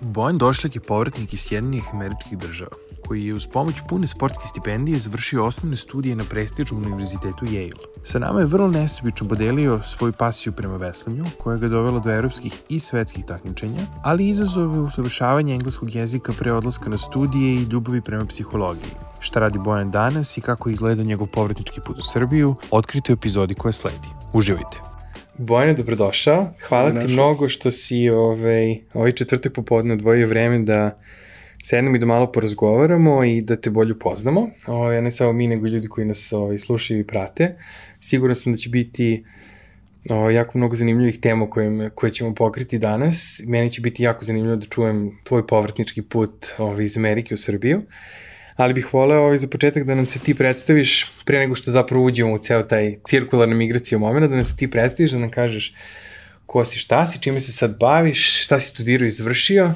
Bojan Došljak je povratnik iz Sjedinjenih američkih država, koji je uz pomoć pune sportske stipendije završio osnovne studije na prestižnom univerzitetu Yale. Sa nama je vrlo nesebično podelio svoju pasiju prema veslanju, koja ga dovela do evropskih i svetskih takmičenja, ali i izazove usavršavanja engleskog jezika pre odlaska na studije i ljubavi prema psihologiji. Šta radi Bojan danas i kako izgleda njegov povratnički put u Srbiju, otkrite u epizodi koja sledi. Uživajte! Bojane, dobrodošao. Hvala ti mnogo što si ovaj, ovaj četvrtak popodne odvojio vreme da sednemo i da malo porazgovaramo i da te bolje upoznamo. Ovaj, ne samo mi, nego ljudi koji nas ovaj, slušaju i prate. Siguran sam da će biti o, jako mnogo zanimljivih tema koje, koje ćemo pokriti danas. Meni će biti jako zanimljivo da čujem tvoj povratnički put ovaj, iz Amerike u Srbiju. Ali bih voleo ovaj, za početak da nam se ti predstaviš, pre nego što zapravo uđemo u ceo taj cirkularna migracija momena, da nam se ti predstaviš, da nam kažeš ko si, šta si, čime se sad baviš, šta si studirao i izvršio,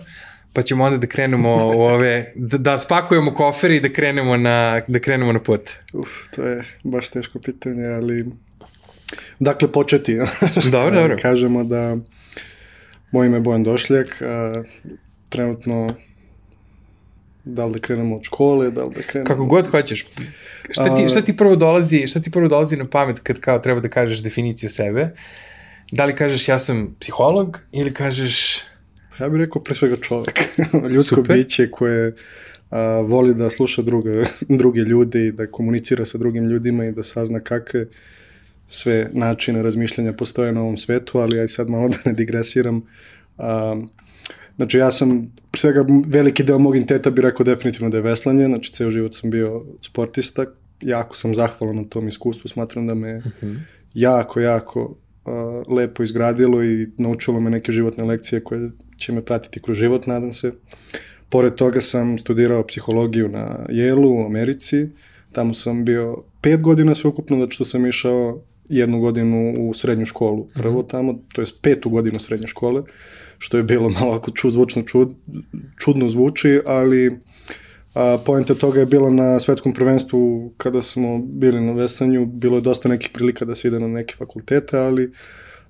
pa ćemo onda da krenemo u ove, da, da spakujemo kofere i da krenemo na, da krenemo na put. Uf, to je baš teško pitanje, ali dakle početi. dobro, dobro. Kažemo da moj ime je Bojan Došljak, trenutno da li da krenemo od škole, da li da krenemo... Kako god hoćeš. Šta ti, šta ti prvo dolazi, šta ti prvo dolazi na pamet kad kao treba da kažeš definiciju sebe? Da li kažeš ja sam psiholog ili kažeš Ja bih rekao pre svega čovek, ljudsko Super. biće koje a, voli da sluša druge, druge ljude i da komunicira sa drugim ljudima i da sazna kakve sve načine razmišljanja postoje na ovom svetu, ali aj sad malo da ne digresiram. A, znači ja sam, svega veliki deo mog inteta bih rekao definitivno da je veslanje, znači ceo život sam bio sportista, jako sam zahvalan na tom iskustvu, smatram da me uh mhm. -huh. jako, jako uh, lepo izgradilo i naučilo me neke životne lekcije koje će me pratiti kroz život, nadam se. Pored toga sam studirao psihologiju na Yale-u u Americi. Tamo sam bio pet godina sveukupno, zato što sam išao jednu godinu u srednju školu. Prvo mhm. tamo, to je petu godinu srednje škole, što je bilo malo ako čud, zvučno čud, čudno zvuči, ali a, poenta toga je bila na svetskom prvenstvu kada smo bili na vesanju, bilo je dosta nekih prilika da se ide na neke fakultete, ali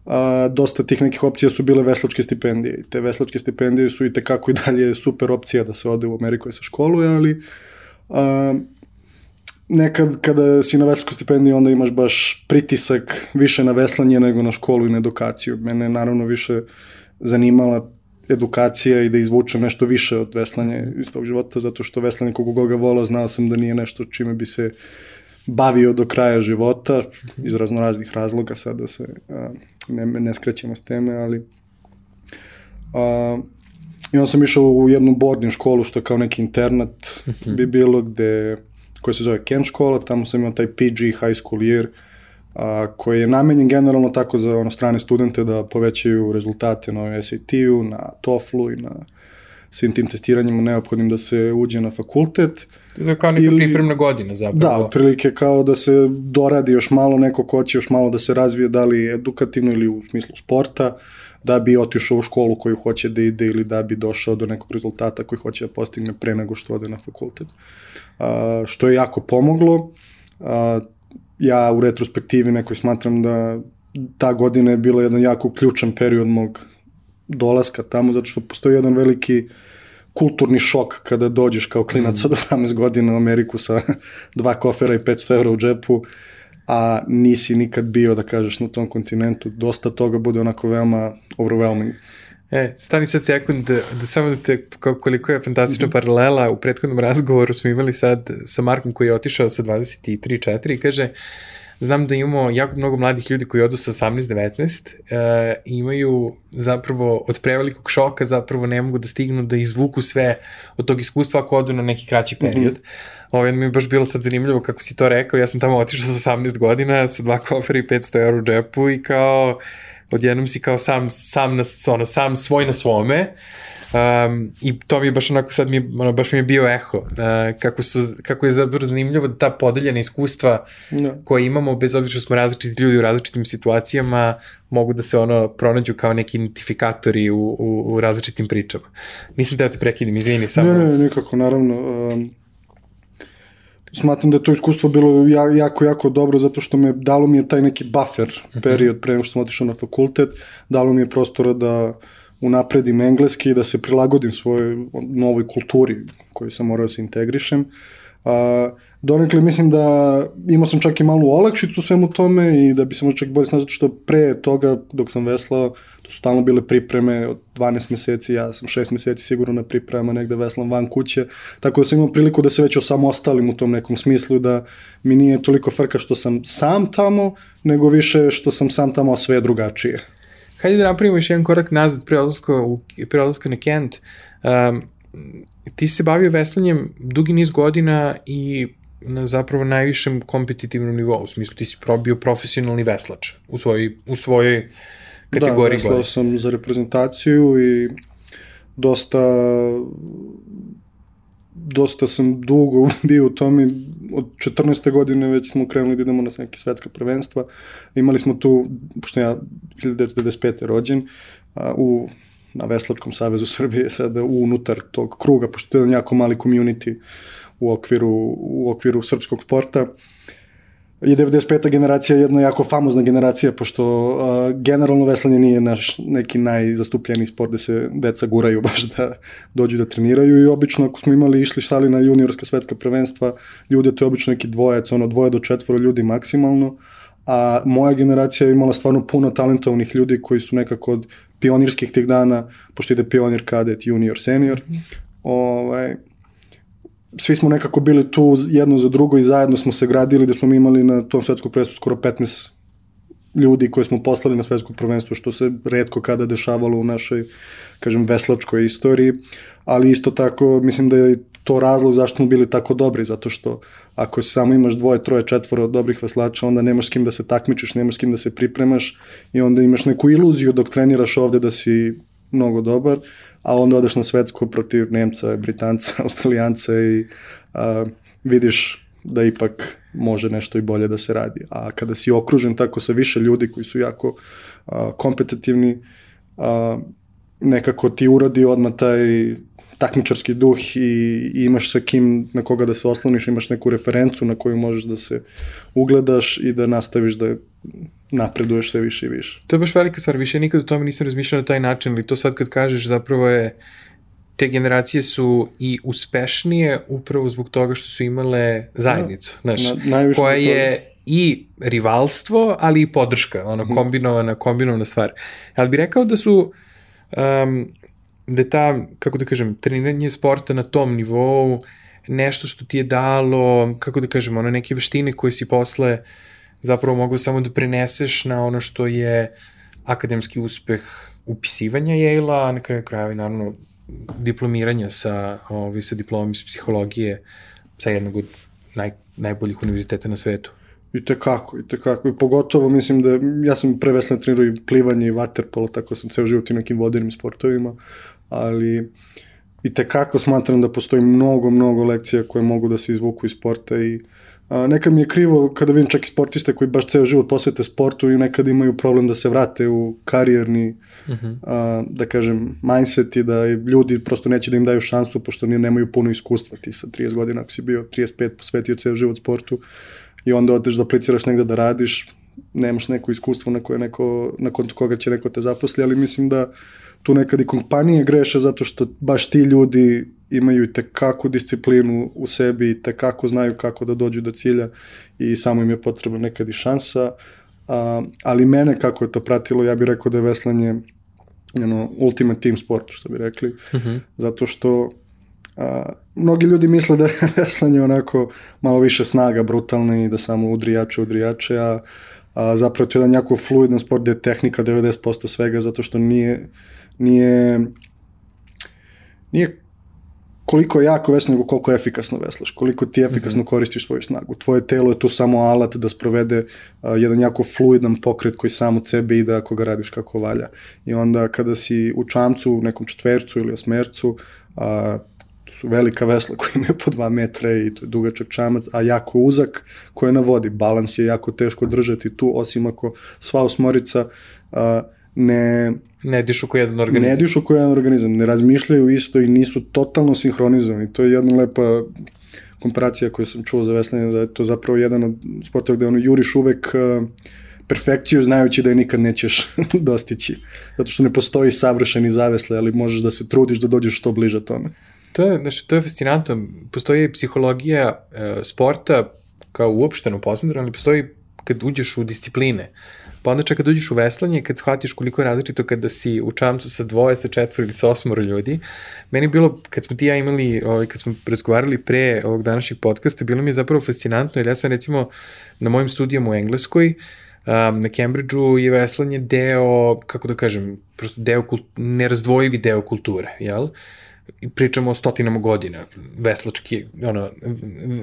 a, dosta tih nekih opcija su bile veslačke stipendije. I te veslačke stipendije su i tekako i dalje super opcija da se ode u Ameriku i se školuje, ali a, nekad kada si na veslačkoj stipendiji onda imaš baš pritisak više na veslanje nego na školu i na edukaciju. Mene naravno više zanimala edukacija i da izvučem nešto više od veslanja iz tog života, zato što veslanje kogo ga volao, znao sam da nije nešto čime bi se bavio do kraja života, iz raznoraznih razloga, sad da se a, ne, ne skrećemo s teme, ali a, i onda sam išao u jednu boarding školu, što kao neki internat bi bilo, gde, koja se zove Ken škola, tamo sam imao taj PG high school year, a, koji je namenjen generalno tako za ono strane studente da povećaju rezultate na SAT-u, na TOEFL-u i na svim tim testiranjima neophodnim da se uđe na fakultet. To je kao neka ili, pripremna godina zapravo. Da, otprilike kao da se doradi još malo, neko ko će još malo da se razvije, da li edukativno ili u smislu sporta, da bi otišao u školu koju hoće da ide ili da bi došao do nekog rezultata koji hoće da postigne pre nego što ode na fakultet. A, što je jako pomoglo. A, ja u retrospektivi nekoj smatram da ta godina je bila jedan jako ključan period mog dolaska tamo, zato što postoji jedan veliki kulturni šok kada dođeš kao klinac mm. od 18 godina u Ameriku sa dva kofera i 500 evra u džepu, a nisi nikad bio, da kažeš, na tom kontinentu. Dosta toga bude onako veoma overwhelming. E, stani sad sekund, da, da samo da te, koliko je fantastična mm -hmm. paralela, u prethodnom razgovoru smo imali sad sa Markom koji je otišao sa 23-4 i kaže, znam da imamo jako mnogo mladih ljudi koji odu sa 18-19 uh, imaju zapravo od prevelikog šoka zapravo ne mogu da stignu da izvuku sve od tog iskustva ako odu na neki kraći mhm. period. Mm -hmm. Ovo mi je baš bilo sad zanimljivo kako si to rekao, ja sam tamo otišao sa 18 godina sa dva kofera i 500 euro u džepu i kao odjednom si kao sam, sam, na, ono, sam svoj na svome Um, I to mi je baš onako sad mi je, ono, baš mi je bio eho. Uh, kako, su, kako je zapravo zanimljivo da ta podeljena iskustva Da. koje imamo, bez obzira što smo različiti ljudi u različitim situacijama, mogu da se ono pronađu kao neki identifikatori u, u, u različitim pričama. Nisam teo te prekidim, izvini, samo... Ne, ne, nikako, naravno. Um, smatram da je to iskustvo bilo ja, jako, jako dobro zato što me, dalo mi je taj neki buffer period pre nego što sam otišao na fakultet, dalo mi je prostora da unapredim engleski, da se prilagodim svojoj novoj kulturi koju sam morao da se integrišem. A, donekle mislim da imao sam čak i malu olakšicu u svemu tome i da bi se možda čak bolje snao, zato što pre toga dok sam veslao, to su stalno bile pripreme od 12 meseci, ja sam 6 meseci sigurno na pripremama negde veslam van kuće, tako da sam imao priliku da se već osamostalim u tom nekom smislu da mi nije toliko frka što sam sam tamo, nego više što sam sam tamo, a sve je drugačije. Hajde da napravimo još jedan korak nazad pre odlaska, u, pre odlaska na Kent. Um, ti se bavio veslanjem dugi niz godina i na zapravo najvišem kompetitivnom nivou, u smislu ti si probio profesionalni veslač u svojoj, u svojoj kategoriji da, veslao sam za reprezentaciju i dosta dosta sam dugo bio u tome, od 14. godine već smo krenuli da idemo na neke svetska prvenstva. Imali smo tu, pošto ja 1995. rođen, a, u na Veslačkom savezu Srbije, sada unutar tog kruga, pošto to je jedan jako mali community u okviru, u okviru srpskog sporta. I 95. generacija je jedna jako famozna generacija, pošto uh, generalno veslanje nije naš neki najzastupljeniji sport gde se deca guraju baš da dođu da treniraju i obično ako smo imali išli šali na juniorska svetska prvenstva, ljude to je obično neki dvojac, ono dvoje do četvoro ljudi maksimalno, a moja generacija je imala stvarno puno talentovnih ljudi koji su nekako od pionirskih tih dana, pošto ide pionir, kadet, junior, senior, ovaj, svi smo nekako bili tu jedno za drugo i zajedno smo se gradili da smo mi imali na tom svetskom prvenstvu skoro 15 ljudi koje smo poslali na svetsko prvenstvo, što se redko kada dešavalo u našoj, kažem, veslačkoj istoriji, ali isto tako mislim da je to razlog zašto smo bili tako dobri, zato što ako samo imaš dvoje, troje, četvoro dobrih veslača, onda nemaš s kim da se takmičiš, nemaš s kim da se pripremaš i onda imaš neku iluziju dok treniraš ovde da si mnogo dobar, a onda odeš na svetsko protiv Nemca, Britanca, Australijanca i a, vidiš da ipak može nešto i bolje da se radi. A kada si okružen tako sa više ljudi koji su jako a, kompetitivni, a, nekako ti uradi odmah taj takmičarski duh i, i imaš sa kim na koga da se osloniš, imaš neku referencu na koju možeš da se ugledaš i da nastaviš da napreduješ sve više i više. To je baš velika stvar, više nikad o tome nisam razmišljao na taj način, ali to sad kad kažeš zapravo je te generacije su i uspešnije upravo zbog toga što su imale zajednicu, Da. znaš, Na- koja je i rivalstvo, ali i podrška, ono, Mhm. kombinovana, kombinovana stvar. Ali bi rekao da su, um, da ta, kako da kažem, treniranje sporta na tom nivou nešto što ti je dalo, kako da kažem, ono, neke veštine koje si posle zapravo mogu samo da preneseš na ono što je akademski uspeh upisivanja Yale-a, a na kraju krajeva i naravno diplomiranja sa, ovaj, sa diplomom iz psihologije sa jednog od naj, najboljih univerziteta na svetu. I te kako, i te kako. I pogotovo mislim da, ja sam pre vesle trenirao i plivanje i vaterpolo, tako sam ceo život i nekim vodenim sportovima, ali i te kako smatram da postoji mnogo, mnogo lekcija koje mogu da se izvuku iz sporta i a, nekad mi je krivo kada vidim čak i sportiste koji baš ceo život posvete sportu i nekad imaju problem da se vrate u karijerni uh -huh. a, da kažem mindset i da ljudi prosto neće da im daju šansu pošto ni nemaju puno iskustva ti sa 30 godina ako si bio 35 posvetio ceo život sportu i onda odeš da apliciraš negde da radiš nemaš neko iskustvo na koje neko na kontu koga će neko te zaposli ali mislim da tu nekad i kompanije greše zato što baš ti ljudi imaju i tekakvu disciplinu u sebi i tekako znaju kako da dođu do cilja i samo im je potrebna nekad i šansa. A, ali mene kako je to pratilo, ja bih rekao da je veslanje you ultimate team sport, što bi rekli, uh -huh. zato što a, mnogi ljudi misle da je veslanje onako malo više snaga, brutalni i da samo udri jače, udri jače, a, a zapravo to je jedan jako fluidan sport gde je tehnika 90% svega, zato što nije nije nije koliko je jako veslo, nego koliko efikasno veslaš, koliko ti efikasno mm -hmm. koristiš svoju snagu. Tvoje telo je tu samo alat da sprovede uh, jedan jako fluidan pokret koji sam od sebe ide ako ga radiš kako valja. I onda kada si u čamcu, u nekom četvercu ili osmercu, uh, to su velika vesla koja imaju po dva metra i to je dugačak čamac, a jako uzak koji je na vodi. Balans je jako teško držati tu, osim ako sva osmorica uh, ne Ne dišu kao jedan organizam. Ne dišu kao jedan organizam, ne razmišljaju isto i nisu totalno sinhronizovani. To je jedna lepa komparacija koju sam čuo za veslanje, da je to zapravo jedan od sportova gde ono juriš uvek uh, perfekciju znajući da je nikad nećeš dostići. Zato što ne postoji savršeni zavesle, ali možeš da se trudiš da dođeš što bliže tome. To je, znači, to je fascinantno. Postoji psihologija e, sporta kao uopšteno posmetrano, ali postoji kad uđeš u discipline. Pa onda čak kad uđeš u veslanje, kad shvatiš koliko je različito kada si u čamcu sa dvoje, sa četvoro ili sa osmoro ljudi, meni je bilo, kad smo ti ja imali, ovaj, kad smo razgovarali pre ovog današnjeg podcasta, bilo mi je zapravo fascinantno, jer ja sam recimo na mojim studijama u Engleskoj, um, na Cambridgeu je veslanje deo, kako da kažem, prosto deo, nerazdvojivi deo kulture, jel? Uh, pričamo o stotinama godina veslačke, ono,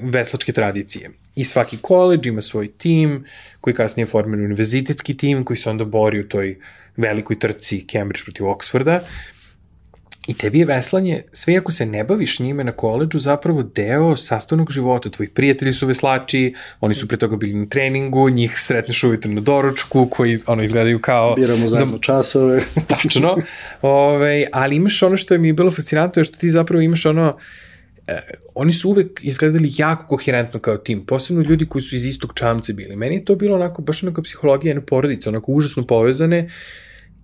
veslačke tradicije. I svaki koleđ ima svoj tim, koji kasnije formira univerzitetski tim, koji se onda bori u toj velikoj trci Cambridge protiv Oxforda. I tebi je veslanje, sve ako se ne baviš njime na koleđu, zapravo deo sastavnog života. Tvoji prijatelji su veslači, oni su pre toga bili na treningu, njih sretneš uvijek na doručku, koji ono, izgledaju kao... Biramo zajedno da, časove. tačno. Ove, ali imaš ono što je mi bilo fascinantno, je što ti zapravo imaš ono, eh, oni su uvek izgledali jako koherentno kao tim, posebno ljudi koji su iz istog čamce bili. Meni je to bilo onako, baš onako psihologija jedne porodice, onako užasno povezane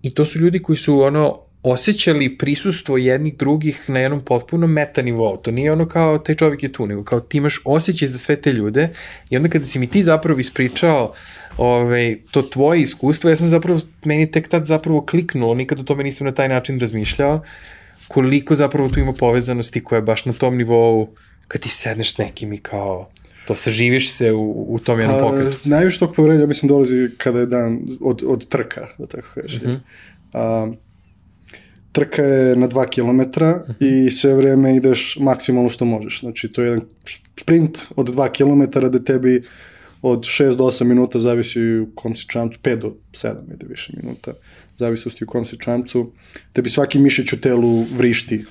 i to su ljudi koji su ono osjećali prisustvo jednih drugih na jednom potpuno meta nivou. To nije ono kao taj čovjek je tu, nego kao ti imaš osjećaj za sve te ljude i onda kada si mi ti zapravo ispričao ovaj, to tvoje iskustvo, ja sam zapravo, meni tek tad zapravo kliknuo, nikad o tome nisam na taj način razmišljao, koliko zapravo tu ima povezanosti koja je baš na tom nivou, kad ti sedneš s nekim i kao, to saživiš se u, u tom jednom pa, pokretu. Najviše tog poverenja, mislim, dolazi kada je dan od, od trka, da tako kažeš. Mm -hmm. Trka je na 2 km -huh. i sve vreme ideš maksimalno što možeš. Znači, to je jedan sprint od 2 km da tebi od 6 do 8 minuta zavisi u kom si čamcu, 5 do 7 ide više minuta, zavisnosti u kom si čamcu, tebi svaki mišić u telu vrišti,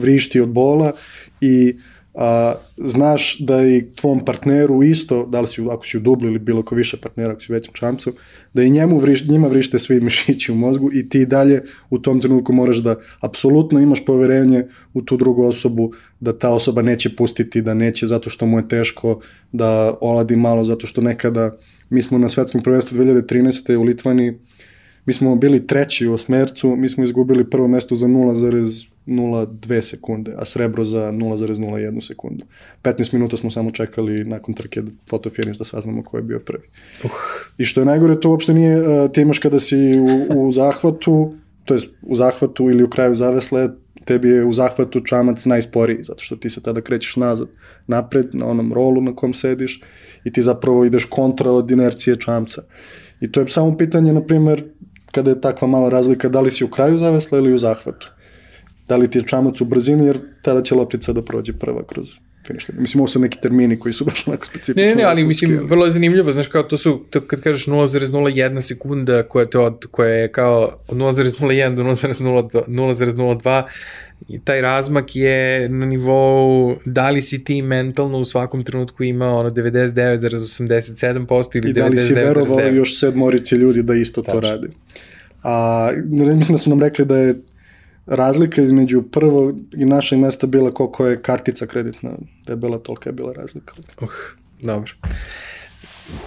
vrišti od bola i uh, a, znaš da i tvom partneru isto, da li si, ako si u dublu ili bilo ko više partnera, ako si u većem čamcu, da i njemu vriš, njima vrište svi mišići u mozgu i ti dalje u tom trenutku moraš da apsolutno imaš poverenje u tu drugu osobu, da ta osoba neće pustiti, da neće zato što mu je teško, da oladi malo zato što nekada, mi smo na svetskom prvenstvu 2013. u Litvani, mi smo bili treći u osmercu, mi smo izgubili prvo mesto za 0, 0,2 sekunde, a srebro za 0,01 sekundu. 15 minuta smo samo čekali nakon trke fotofiniš da saznamo ko je bio prvi. Uh. I što je najgore, to uopšte nije, uh, ti imaš kada si u, u zahvatu, to jest u zahvatu ili u kraju zavesle, tebi je u zahvatu čamac najsporiji, zato što ti se tada krećeš nazad, napred, na onom rolu na kom sediš i ti zapravo ideš kontra od inercije čamca. I to je samo pitanje, na primer, kada je takva mala razlika, da li si u kraju zavesla ili u zahvatu da li ti je čamac u brzini, jer tada će loptica da prođe prva kroz finish line. Mislim, ovo su neki termini koji su baš onako specifični. Ne, ne, ne, ali mislim, ali... vrlo je zanimljivo, znaš, kao to su, to kad kažeš 0,01 sekunda koja, te od, koja je kao od 0,01 do 0,02, i taj razmak je na nivou da li si ti mentalno u svakom trenutku imao ono 99,87% ili 99,9%. I da li si verovao još sedmorici ljudi da isto Tačno. to radi. A mislim da su nam rekli da je razlika između prvog i našeg mesta bila koliko je kartica kreditna, da je bila tolika je bila razlika. Uh, dobro.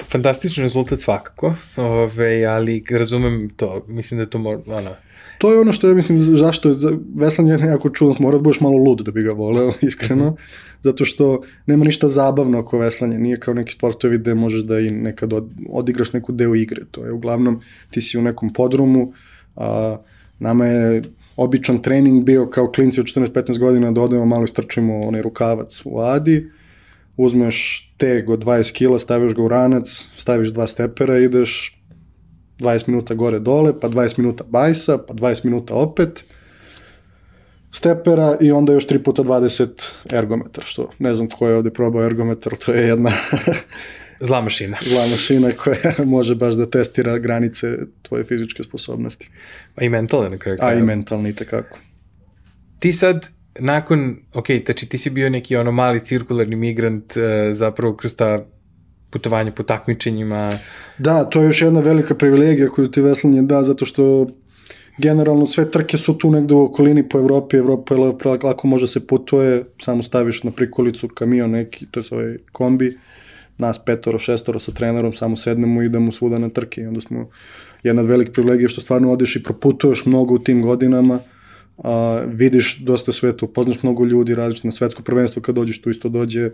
Fantastičan rezultat svakako, ove, ali razumem to, mislim da je to mora, ono, To je ono što ja mislim, zašto je veslanje je nekako čudno, mora da budeš malo lud da bi ga voleo, iskreno, mm -hmm. zato što nema ništa zabavno oko veslanja, nije kao neki sportovi gde možeš da i nekad od, odigraš neku deo igre, to je uglavnom ti si u nekom podrumu, a, nama je običan trening bio kao klinci od 14-15 godina da odemo malo istrčimo onaj rukavac u Adi, uzmeš teg od 20 kila, staviš ga u ranac, staviš dva stepera, ideš 20 minuta gore dole, pa 20 minuta bajsa, pa 20 minuta opet, stepera i onda još 3 puta 20 ergometra, što ne znam ko je ovde probao ergometar, to je jedna Zla mašina. zla mašina koja može baš da testira granice tvoje fizičke sposobnosti. A i mentalne na kraju. A i krajeva. mentalni tekako. Ti sad, nakon, ok, znači ti si bio neki ono mali cirkularni migrant uh, zapravo kroz ta putovanja po takmičenjima. Da, to je još jedna velika privilegija koju ti veslanje da, zato što generalno sve trke su tu negde u okolini po Evropi, Evropa je lako može se putuje, samo staviš na prikolicu kamion neki, to je ovaj kombi, nas petoro, šestoro sa trenerom, samo sednemo i idemo svuda na trke. I onda smo jedna od velikih privilegija što stvarno odeš i proputuješ mnogo u tim godinama, a, vidiš dosta sveta, upoznaš mnogo ljudi, različite na svetsko prvenstvo kad dođeš tu isto dođe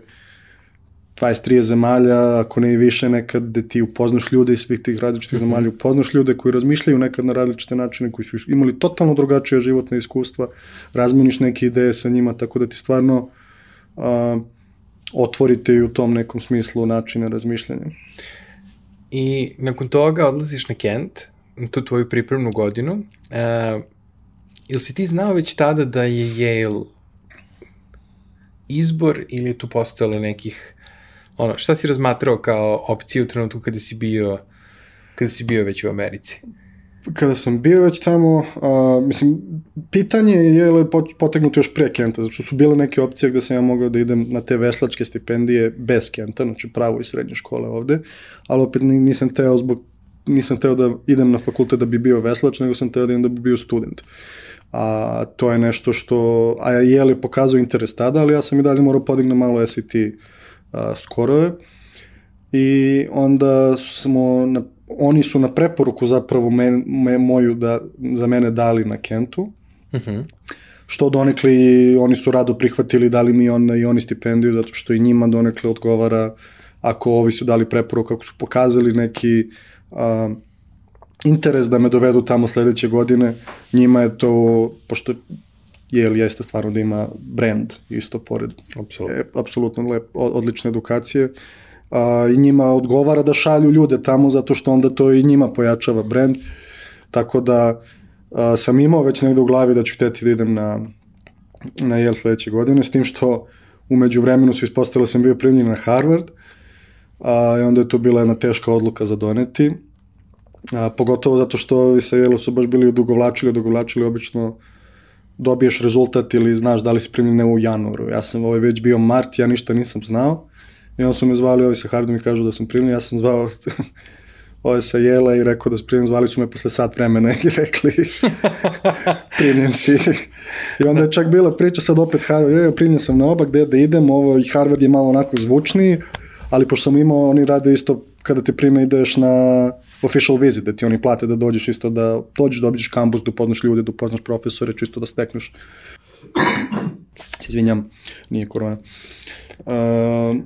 23 zemalja, ako ne i više nekad, gde ti upoznaš ljude iz svih tih različitih zemalja, upoznaš ljude koji razmišljaju nekad na različite načine, koji su imali totalno drugačije životne iskustva, razmeniš neke ideje sa njima, tako da ti stvarno a, otvorite i u tom nekom smislu načine razmišljanja. I nakon toga odlaziš na Kent, na tu tvoju pripremnu godinu. Uh, ili si ti znao već tada da je Yale izbor ili je tu postojalo nekih ono, šta si razmatrao kao opciju u trenutku kada si bio kada si bio već u Americi? Kada sam bio već tamo, a, mislim, pitanje je li potegnuto još pre Kenta, zato su bile neke opcije gde sam ja mogao da idem na te veslačke stipendije bez Kenta, znači pravo i srednje škole ovde, ali opet nisam teo zbog nisam teo da idem na fakultet da bi bio veslač, nego sam teo da idem da bi bio student. A to je nešto što, a je li pokazao interes tada, ali ja sam i dalje morao podignem malo SAT a, skorove. I onda smo na oni su na preporuku zapravo me, me, moju da, za mene dali na Kentu, Uh -huh. što donekli oni su rado prihvatili, dali mi on, i oni stipendiju, zato što i njima donekle odgovara ako ovi su dali preporuku, ako su pokazali neki a, interes da me dovedu tamo sledeće godine, njima je to, pošto je li jeste stvarno da ima brand isto pored Apsolutno. e, apsolutno lep, odlične edukacije, a, i njima odgovara da šalju ljude tamo zato što onda to i njima pojačava brand. Tako da a, sam imao već negde u glavi da ću hteti da idem na, na Yale sledeće godine, s tim što umeđu vremenu su ispostavili da sam bio primljen na Harvard, a, i onda je to bila jedna teška odluka za doneti, a, pogotovo zato što ovi sa Yale su baš bili odugovlačili, odugovlačili obično dobiješ rezultat ili znaš da li si primljen u januaru. Ja sam ovaj već bio mart, ja ništa nisam znao, I onda su me zvali ovi sa Hardom i kažu da sam primljen, ja sam zvao ove sa Jela i rekao da sam primljen, zvali su me posle sat vremena i rekli primljen si. I onda je čak bila priča sad opet Harvard, je, primljen sam na oba, gde da idem, ovo i Harvard je malo onako zvučniji, ali pošto sam imao, oni rade isto kada te prime ideš na official visit, da ti oni plate da dođeš isto da dođeš, da obiđeš kampus, da upoznaš ljude, da upoznaš profesore, čisto da stekneš. Se izvinjam, nije korona. Uh,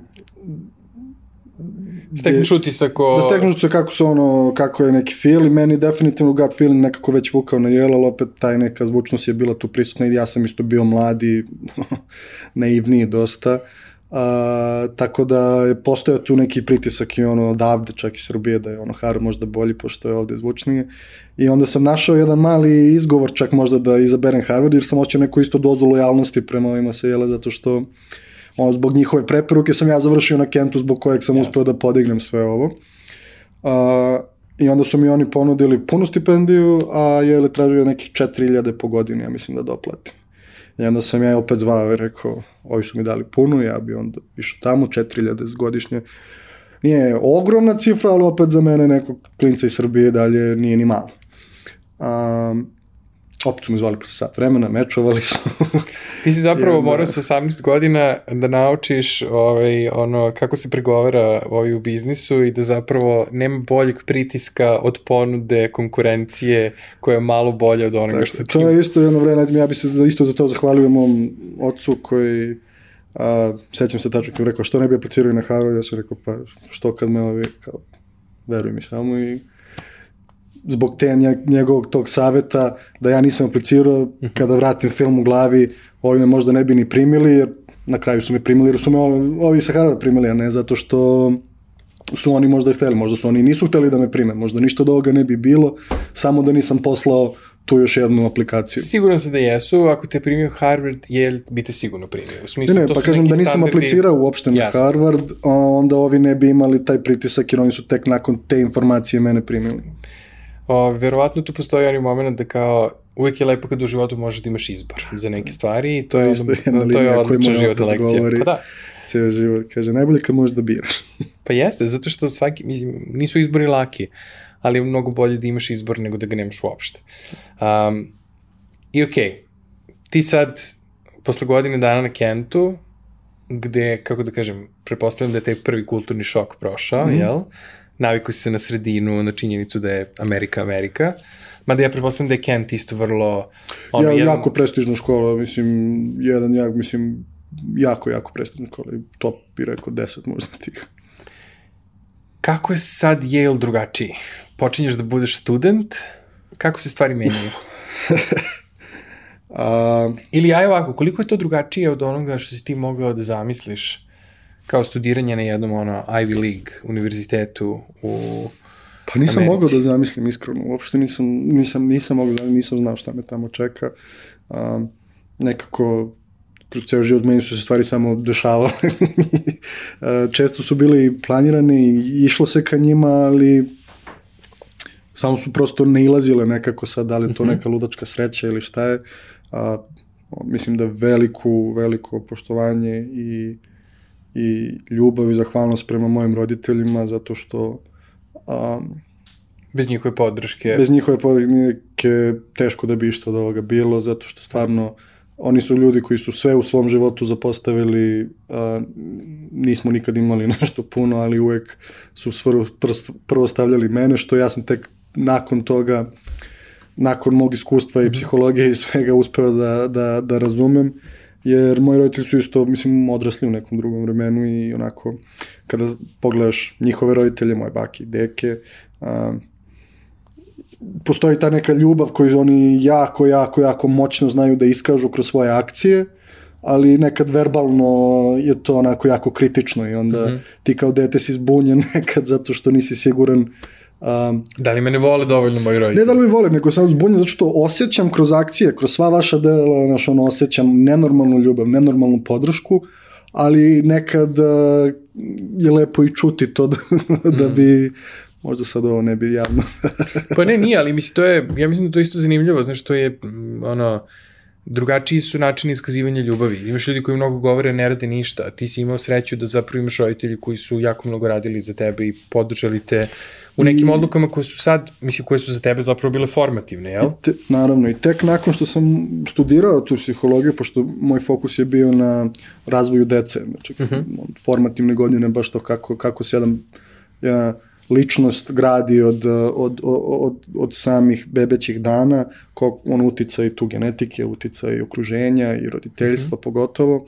Stekneš utisak o... Da stekneš utisak kako se ono, kako je neki feel i meni definitivno gut feeling nekako već vukao na jel, ali opet taj neka zvučnost je bila tu prisutna i ja sam isto bio mladi, naivniji dosta. Uh, tako da je postojao tu neki pritisak i ono odavde, čak i Srbije, da je ono Haru možda bolji, pošto je ovde zvučnije. I onda sam našao jedan mali izgovor čak možda da izaberem Harvard, jer sam osjećao neku isto dozu lojalnosti prema ovima se jele, zato što ono, zbog njihove preporuke sam ja završio na Kentu zbog kojeg sam uspeo da podignem sve ovo. Uh, I onda su mi oni ponudili punu stipendiju, a je tražio nekih 4000 po godini, ja mislim da doplatim. I onda sam ja opet zvao i rekao, ovi su mi dali punu, ja bi onda išao tamo, 4000 godišnje. Nije ogromna cifra, ali opet za mene nekog klinca iz Srbije dalje nije ni malo. Um, opet su me zvali posle sat vremena, mečovali su. Ti si zapravo morao sa 18 godina da naučiš ovaj, ono, kako se pregovara ovaj, u biznisu i da zapravo nema boljeg pritiska od ponude konkurencije koja je malo bolja od onoga što Dakle, ti... to je isto jedno vreme, ja bi se isto za to zahvalio mom ocu koji a, sećam se tačno je rekao što ne bi aplicirao i na Harvard, ja sam rekao pa što kad me ovi, kao, veruj mi samo i zbog te nje- njegovog tog saveta da ja nisam aplicirao, kada vratim film u glavi, ovi me možda ne bi ni primili, jer na kraju su me primili, jer su me ovi, ovi sa Harvard primili, a ne zato što su oni možda hteli, možda su oni nisu hteli da me prime, možda ništa od ovoga ne bi bilo, samo da nisam poslao tu još jednu aplikaciju. Sigurno se da jesu, ako te primio Harvard, Yale bi te sigurno primio. U smislu, Ne, ne, to pa kažem da nisam standardi- aplicirao uopšte na Jasno. Harvard, onda ovi ne bi imali taj pritisak jer oni su tek nakon te informacije mene primili. O, verovatno tu postoji onaj moment da kao uvijek je lepo kad u životu možeš da imaš izbor za neke stvari i to je, isto jedna to je odlična životna otac lekcija. govori. Pa da, Ceo život, kaže, najbolje kad možeš da biraš. pa jeste, zato što svaki, nisu izbori laki, ali je mnogo bolje da imaš izbor nego da ga nemaš uopšte. Um, I okej, ti sad, posle godine dana na Kentu, gde, kako da kažem, prepostavljam da je taj prvi kulturni šok prošao, mm Mhm. -hmm. Naviku si se na sredinu, na činjenicu da je Amerika Amerika. Mada ja prepostavljam da je Kent isto vrlo... ono, ja, jedan- jako prestižna škola, mislim, jedan, jak, mislim, jako, jako prestižna škola. Top bi rekao 10 možda tih. Kako je sad Yale drugačiji? Počinješ da budeš student? Kako se stvari menjaju? A, Ili aj ovako, koliko je to drugačije od onoga što si ti mogao da zamisliš kao studiranje na jednom ono Ivy League univerzitetu u... pa nisam Americi. mogao da zamislim iskreno, uopšte nisam, nisam, nisam mogao da nisam znao šta me tamo čeka. A, nekako, kroz ceo život meni su se stvari samo dešavale. Često su bili planirane i išlo se ka njima, ali samo su prosto ne ilazile nekako sad, da li to neka ludačka sreća ili šta je. A, mislim da veliku, veliko poštovanje i, i ljubav i zahvalnost prema mojim roditeljima, zato što a, Bez njihove podrške. bez njihove podrške teško da bi išta od ovoga bilo, zato što stvarno oni su ljudi koji su sve u svom životu zapostavili, a, nismo nikad imali nešto puno, ali uvek su svrhu, prst, prvo stavljali mene, što ja sam tek nakon toga, nakon mog iskustva i psihologije i svega uspeo da, da, da razumem, jer moji roditelji su isto, mislim, odrasli u nekom drugom vremenu i onako, kada pogledaš njihove roditelje, moje bake i deke, a, postoji ta neka ljubav koju oni jako, jako, jako moćno znaju da iskažu kroz svoje akcije, ali nekad verbalno je to onako jako kritično i onda mm -hmm. ti kao dete si zbunjen nekad zato što nisi siguran um, Da li me ne vole dovoljno moji roditelji? ne da li mi vole, nego sam zbunjen zato što osjećam kroz akcije, kroz sva vaša dela, znaš, ono, osjećam nenormalnu ljubav, nenormalnu podršku, ali nekad uh, je lepo i čuti to da, da bi možda sad ovo ne bi javno Pa ne, nije, ali mislim, to je, ja mislim da to je isto zanimljivo, znaš, to je, mm, ono, drugačiji su načini iskazivanja ljubavi. Imaš ljudi koji mnogo govore, ne rade ništa, a ti si imao sreću da zapravo imaš roditelji koji su jako mnogo radili za tebe i podržali te u nekim odlukama koje su sad, mislim, koje su za tebe zapravo bile formativne, jel? Te, naravno, i tek nakon što sam studirao tu psihologiju, pošto moj fokus je bio na razvoju dece, znači uh -huh. formativne godine, baš to kako, kako se jedan, jedna ličnost gradi od, od, od, od samih bebećih dana, ko, on uticaj tu genetike, uticaj okruženja i roditeljstva uh -huh. pogotovo.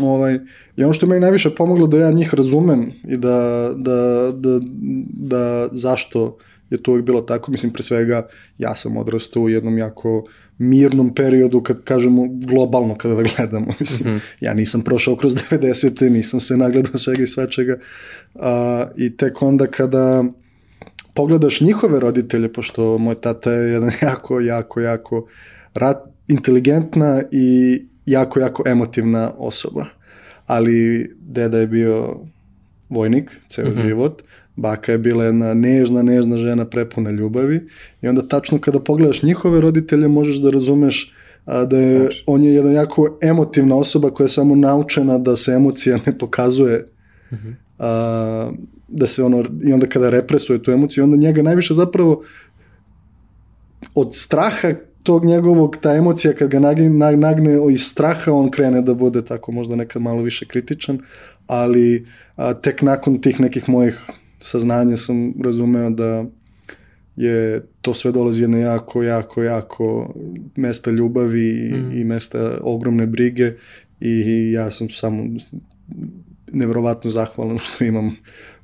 Ovaj, I ono što je meni najviše pomoglo da ja njih razumem i da, da, da, da zašto je to uvijek bilo tako, mislim pre svega ja sam odrastao u jednom jako mirnom periodu kad kažemo globalno kada da gledamo mislim mm -hmm. ja nisam prošao kroz 90. nisam se nagledao svega i svečega a, i tek onda kada pogledaš njihove roditelje pošto moj tata je jedan jako jako jako rat, inteligentna i jako jako emotivna osoba ali deda je bio vojnik ceo mm -hmm. život Baka je bila jedna nežna, nežna žena prepuna ljubavi i onda tačno kada pogledaš njihove roditelje možeš da razumeš a, da je, znači. on je jedna jako emotivna osoba koja je samo naučena da se emocija ne pokazuje mm -hmm. a, da se ono, i onda kada represuje tu emociju, onda njega najviše zapravo od straha tog njegovog, ta emocija kad ga nagne, nagne iz straha, on krene da bude tako možda nekad malo više kritičan, ali a, tek nakon tih nekih mojih saznanja sam razumeo da je to sve dolazi jedne jako, jako, jako mesta ljubavi mm. i mesta ogromne brige i ja sam samo nevrovatno zahvalan što imam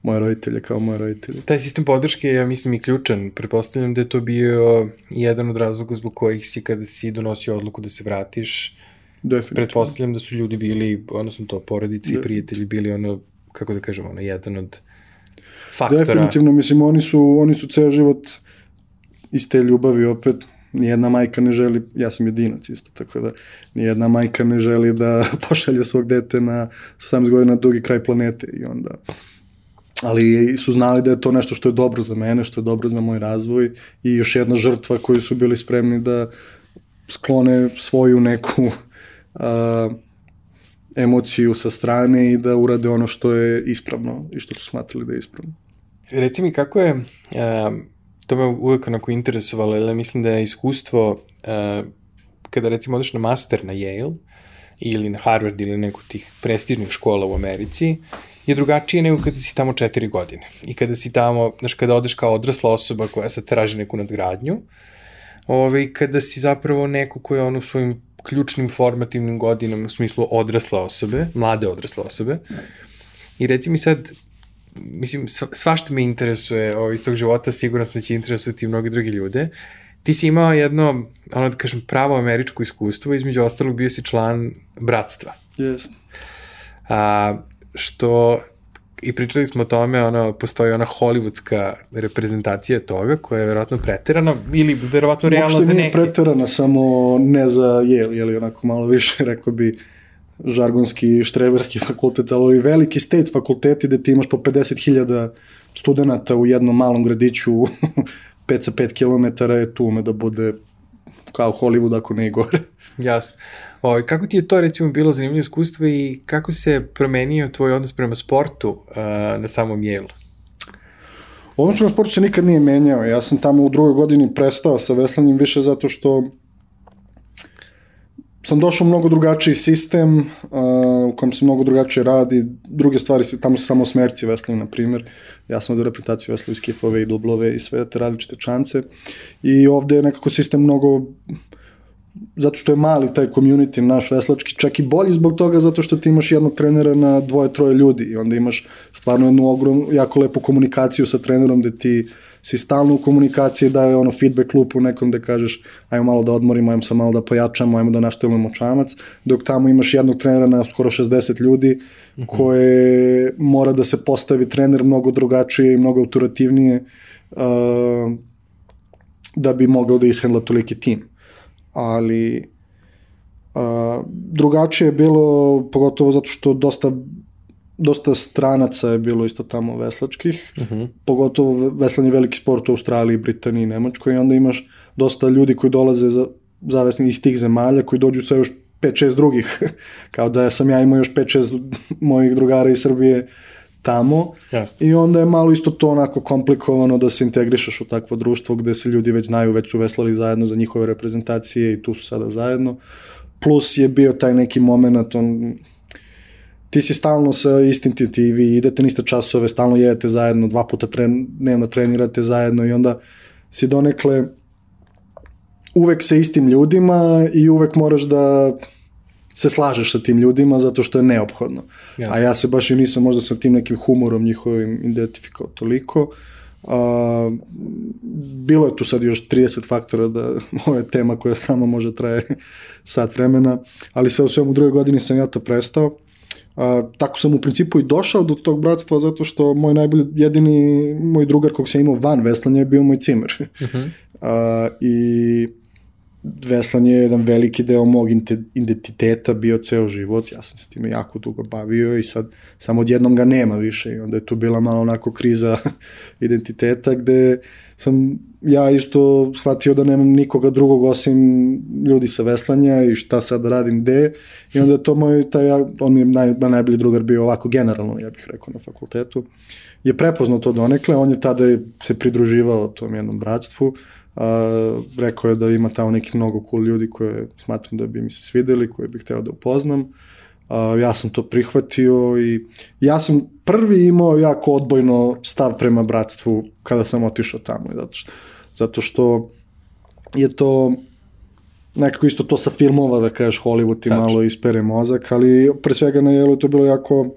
moje roditelje kao moje roditelje. Taj sistem podrške je, ja mislim, i ključan. Prepostavljam da je to bio jedan od razloga zbog kojih si kada si donosio odluku da se vratiš. Definitivno. Pretpostavljam da su ljudi bili, odnosno to, porodici i prijatelji bili ono, kako da kažemo, ono, jedan od faktora. Definitivno, mislim, oni su, oni su ceo život iz te ljubavi opet nijedna majka ne želi, ja sam jedinac isto, tako da nijedna majka ne želi da pošalje svog dete na 18 godina na drugi kraj planete i onda ali su znali da je to nešto što je dobro za mene, što je dobro za moj razvoj i još jedna žrtva koju su bili spremni da sklone svoju neku uh, emociju sa strane i da urade ono što je ispravno i što su smatrali da je ispravno. Reci mi kako je, uh, to me uvek onako interesovalo, jer mislim da je iskustvo, uh, kada recimo odeš na master na Yale, ili na Harvard ili neku tih prestižnih škola u Americi, je drugačije nego kada si tamo četiri godine. I kada si tamo, znaš, kada odeš kao odrasla osoba koja sad traži neku nadgradnju, ove, ovaj, kada si zapravo neko ko je on u svojim ključnim formativnim godinama u smislu odrasle osobe, mlade odrasle osobe. I reci mi sad, mislim, sva što me interesuje o, iz tog života, sigurno sam da će interesovati i mnogi drugi ljude. Ti si imao jedno, ono da kažem, pravo američko iskustvo, između ostalog bio si član bratstva. Jeste. A, što i pričali smo o tome, ono, postoji ona hollywoodska reprezentacija toga, koja je verovatno preterana, ili verovatno realno za neke. Uopšte nije preterana, samo ne za Yale, je li onako malo više, rekao bi, žargonski štreberski fakultet, ali veliki state fakulteti gde ti imaš po 50.000 studenta u jednom malom gradiću 5 sa 5 km je tu ume da bude kao Hollywood ako ne i gore. Jasno. O, ovaj, kako ti je to recimo bilo zanimljivo iskustvo i kako se promenio tvoj odnos prema sportu uh, na samom jelu? Odnos prema sportu se nikad nije menjao. Ja sam tamo u drugoj godini prestao sa veslanjem više zato što sam došao u mnogo drugačiji sistem uh, u kojem se mnogo drugačije radi. Druge stvari, se, tamo su samo smerci veslanje, na primjer. Ja sam odio reprezentaciju veslaju skifove i dublove i sve te različite čance. I ovde je nekako sistem mnogo zato što je mali taj community naš veslački, čak i bolji zbog toga zato što ti imaš jednog trenera na dvoje, troje ljudi i onda imaš stvarno jednu ogromnu, jako lepu komunikaciju sa trenerom gde ti si stalno u komunikaciji daje ono feedback loop u nekom gde kažeš ajmo malo da odmorimo, ajmo se malo da pojačamo, ajmo da nastavimo čamac, dok tamo imaš jednog trenera na skoro 60 ljudi mhm. koje mora da se postavi trener mnogo drugačije i mnogo autoritativnije uh, da bi mogao da ishendla toliki tim ali a, drugačije je bilo, pogotovo zato što dosta dosta stranaca je bilo isto tamo veslačkih, uh mhm. -huh. pogotovo veslanje veliki sport u Australiji, Britaniji Nemačkoj i onda imaš dosta ljudi koji dolaze za, zavesni iz tih zemalja koji dođu sa još 5-6 drugih, kao da sam ja imao još 5-6 mojih drugara iz Srbije tamo Jasne. i onda je malo isto to onako komplikovano da se integrišeš u takvo društvo gde se ljudi već znaju, već su veslali zajedno za njihove reprezentacije i tu su sada zajedno. Plus je bio taj neki moment, on, ti si stalno sa istim ti, ti vi idete niste časove, stalno jedete zajedno, dva puta tren, dnevno trenirate zajedno i onda si donekle uvek sa istim ljudima i uvek moraš da se slažeš sa tim ljudima zato što je neophodno. Jasne. A ja se baš i nisam možda sa tim nekim humorom njihovim identifikao toliko. A, bilo je tu sad još 30 faktora da ovo je tema koja samo može traje sat vremena, ali sve u svemu u drugoj godini sam ja to prestao. A, tako sam u principu i došao do tog bratstva zato što moj najbolji, jedini moj drugar kog sam imao van veslanja je bio moj cimer. Uh mhm. -huh. a, I veslanje je jedan veliki deo mog identiteta bio ceo život, ja sam se time jako dugo bavio i sad samo odjednom ga nema više i onda je tu bila malo onako kriza identiteta gde sam ja isto shvatio da nemam nikoga drugog osim ljudi sa veslanja i šta sad radim gde. I onda je to moj, taj, on je naj, najbolji drugar bio ovako generalno, ja bih rekao na fakultetu, je prepoznao to donekle, on je tada se pridruživao tom jednom bratstvu, a, rekao je da ima tamo neki mnogo cool ljudi koje smatram da bi mi se svideli, koje bih hteo da upoznam. A, ja sam to prihvatio i ja sam prvi imao jako odbojno stav prema bratstvu kada sam otišao tamo, zato što, zato što je to nekako isto to sa filmova, da kažeš, Hollywood ti Tačno. malo ispere mozak, ali pre svega na jelu to bilo jako,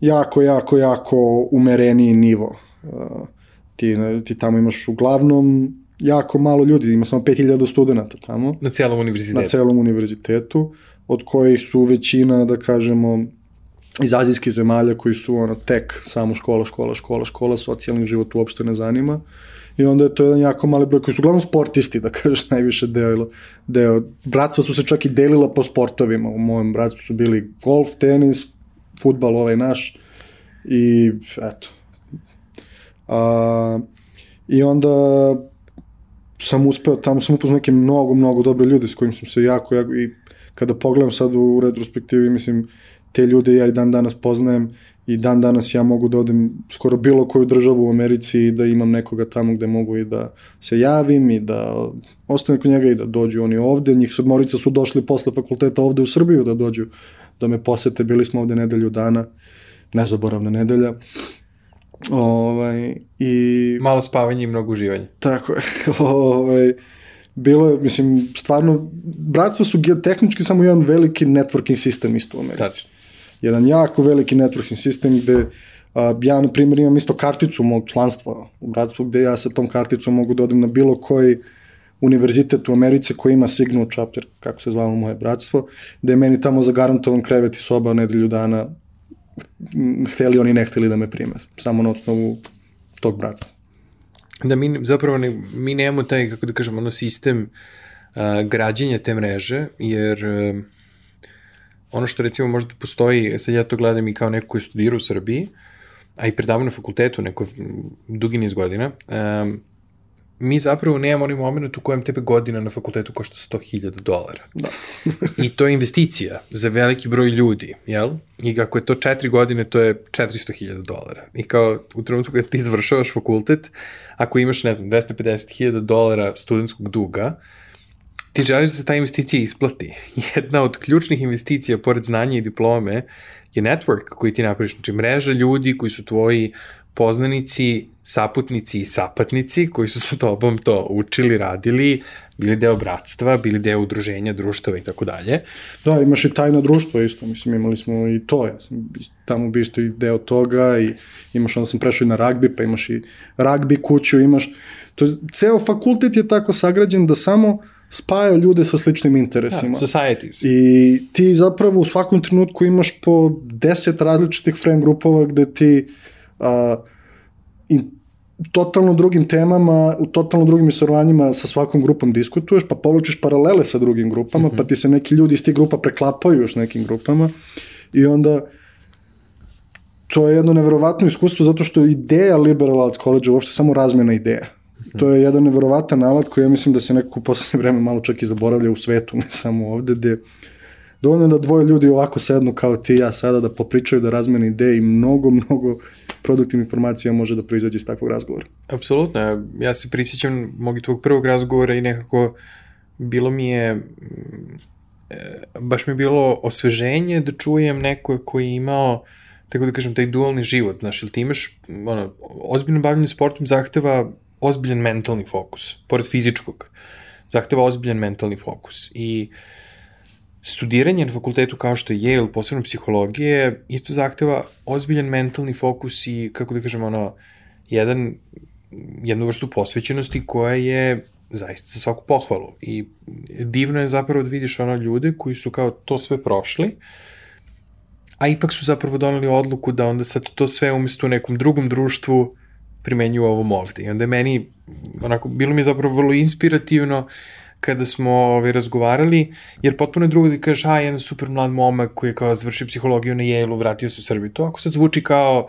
jako, jako, jako umereniji nivo. Uh, ti, ti tamo imaš uglavnom jako malo ljudi, ima samo 5000 studenta tamo. Na celom univerzitetu. Na celom univerzitetu, od kojih su većina, da kažemo, iz azijskih zemalja koji su ono tek samo škola, škola, škola, škola, socijalni život uopšte ne zanima. i onda je to jedan jako mali broj koji su uglavnom sportisti, da kažeš najviše deo, deo. Bratstva su se čak i delila po sportovima, u mojem bratstvu su bili golf, tenis, futbal ovaj naš i eto. A, I onda sam uspeo, tamo sam upoznao neke mnogo, mnogo dobre ljude s kojim sam se jako, jako i kada pogledam sad u retrospektivi, mislim, te ljude ja i dan danas poznajem i dan danas ja mogu da odem skoro bilo koju državu u Americi i da imam nekoga tamo gde mogu i da se javim i da ostane kod njega i da dođu oni ovde. Njih sedmorica su došli posle fakulteta ovde u Srbiju da dođu da me posete. Bili smo ovde nedelju dana, nezaboravna nedelja. Ovaj, i... Malo spavanje i mnogo uživanja. Tako je. ovaj, bilo je, mislim, stvarno, bratstvo su geotehnički samo jedan veliki networking sistem isto u Americi. Tačno jedan jako veliki networking sistem gde a, ja, na primjer, imam isto karticu mog članstva u bratstvu gde ja sa tom karticom mogu da odem na bilo koji univerzitet u Americi koji ima signal chapter, kako se zvalo moje bratstvo, da je meni tamo zagarantovan krevet i soba nedelju dana, hteli oni ne hteli da me prime, samo na osnovu tog bratstva. Da mi zapravo ne, mi nemamo taj, kako da kažemo, ono sistem uh, građenja te mreže, jer uh, ono što recimo možda postoji, sad ja to gledam i kao neko koji studira u Srbiji, a i predavno na fakultetu neko dugi niz godina, um, mi zapravo nemamo onaj moment u kojem tebe godina na fakultetu košta 100.000 dolara. Da. I to je investicija za veliki broj ljudi, jel? I kako je to četiri godine, to je 400.000 dolara. I kao u trenutku kada ti završavaš fakultet, ako imaš, ne znam, 250.000 dolara studentskog duga, uh, ti želiš da se ta investicija isplati. Jedna od ključnih investicija, pored znanja i diplome, je network koji ti napraviš, znači mreža ljudi koji su tvoji poznanici, saputnici i sapatnici koji su sa tobom to učili, radili, bili deo bratstva, bili deo udruženja, društava i tako dalje. Da, imaš i tajno društvo isto, mislim, imali smo i to, ja sam tamo bio isto i deo toga i imaš, onda sam prešao i na ragbi, pa imaš i ragbi kuću, imaš, to je, ceo fakultet je tako sagrađen da samo spaja ljude sa sličnim interesima. Ja, societies. I ti zapravo u svakom trenutku imaš po deset različitih frame grupova gde ti a, in, totalno drugim temama, u totalno drugim istorovanjima sa svakom grupom diskutuješ, pa polučiš paralele sa drugim grupama, mm -hmm. pa ti se neki ljudi iz tih grupa preklapaju još nekim grupama i onda to je jedno neverovatno iskustvo zato što ideja liberal arts college uopšte samo razmjena ideja. To je jedan neverovatan alat koji ja mislim da se nekako u poslednje vreme malo čak i zaboravlja u svetu, ne samo ovde, gde dovoljno da dvoje ljudi ovako sednu kao ti i ja sada da popričaju, da razmene ideje i mnogo, mnogo produktivnih informacija može da proizađe iz takvog razgovora. Apsolutno, ja se prisjećam mogi tvog prvog razgovora i nekako bilo mi je e, baš mi je bilo osveženje da čujem neko koji je imao tako da kažem, taj dualni život, znaš, ili ti imaš, ono, ozbiljno bavljanje sportom zahteva ozbiljan mentalni fokus, pored fizičkog, zahteva ozbiljan mentalni fokus. I studiranje na fakultetu kao što je Yale, posebno psihologije, isto zahteva ozbiljan mentalni fokus i, kako da kažem, ono, jedan, jednu vrstu posvećenosti koja je zaista za svaku pohvalu. I divno je zapravo da vidiš ono ljude koji su kao to sve prošli, a ipak su zapravo donali odluku da onda sad to sve umesto u nekom drugom društvu primenjuju ovom ovde. I onda je meni, onako, bilo mi je zapravo vrlo inspirativno kada smo ovaj, razgovarali, jer potpuno je drugo da kažeš, a, jedan super mlad momak koji je kao završio psihologiju na Yale-u, vratio se u Srbiju. To ako sad zvuči kao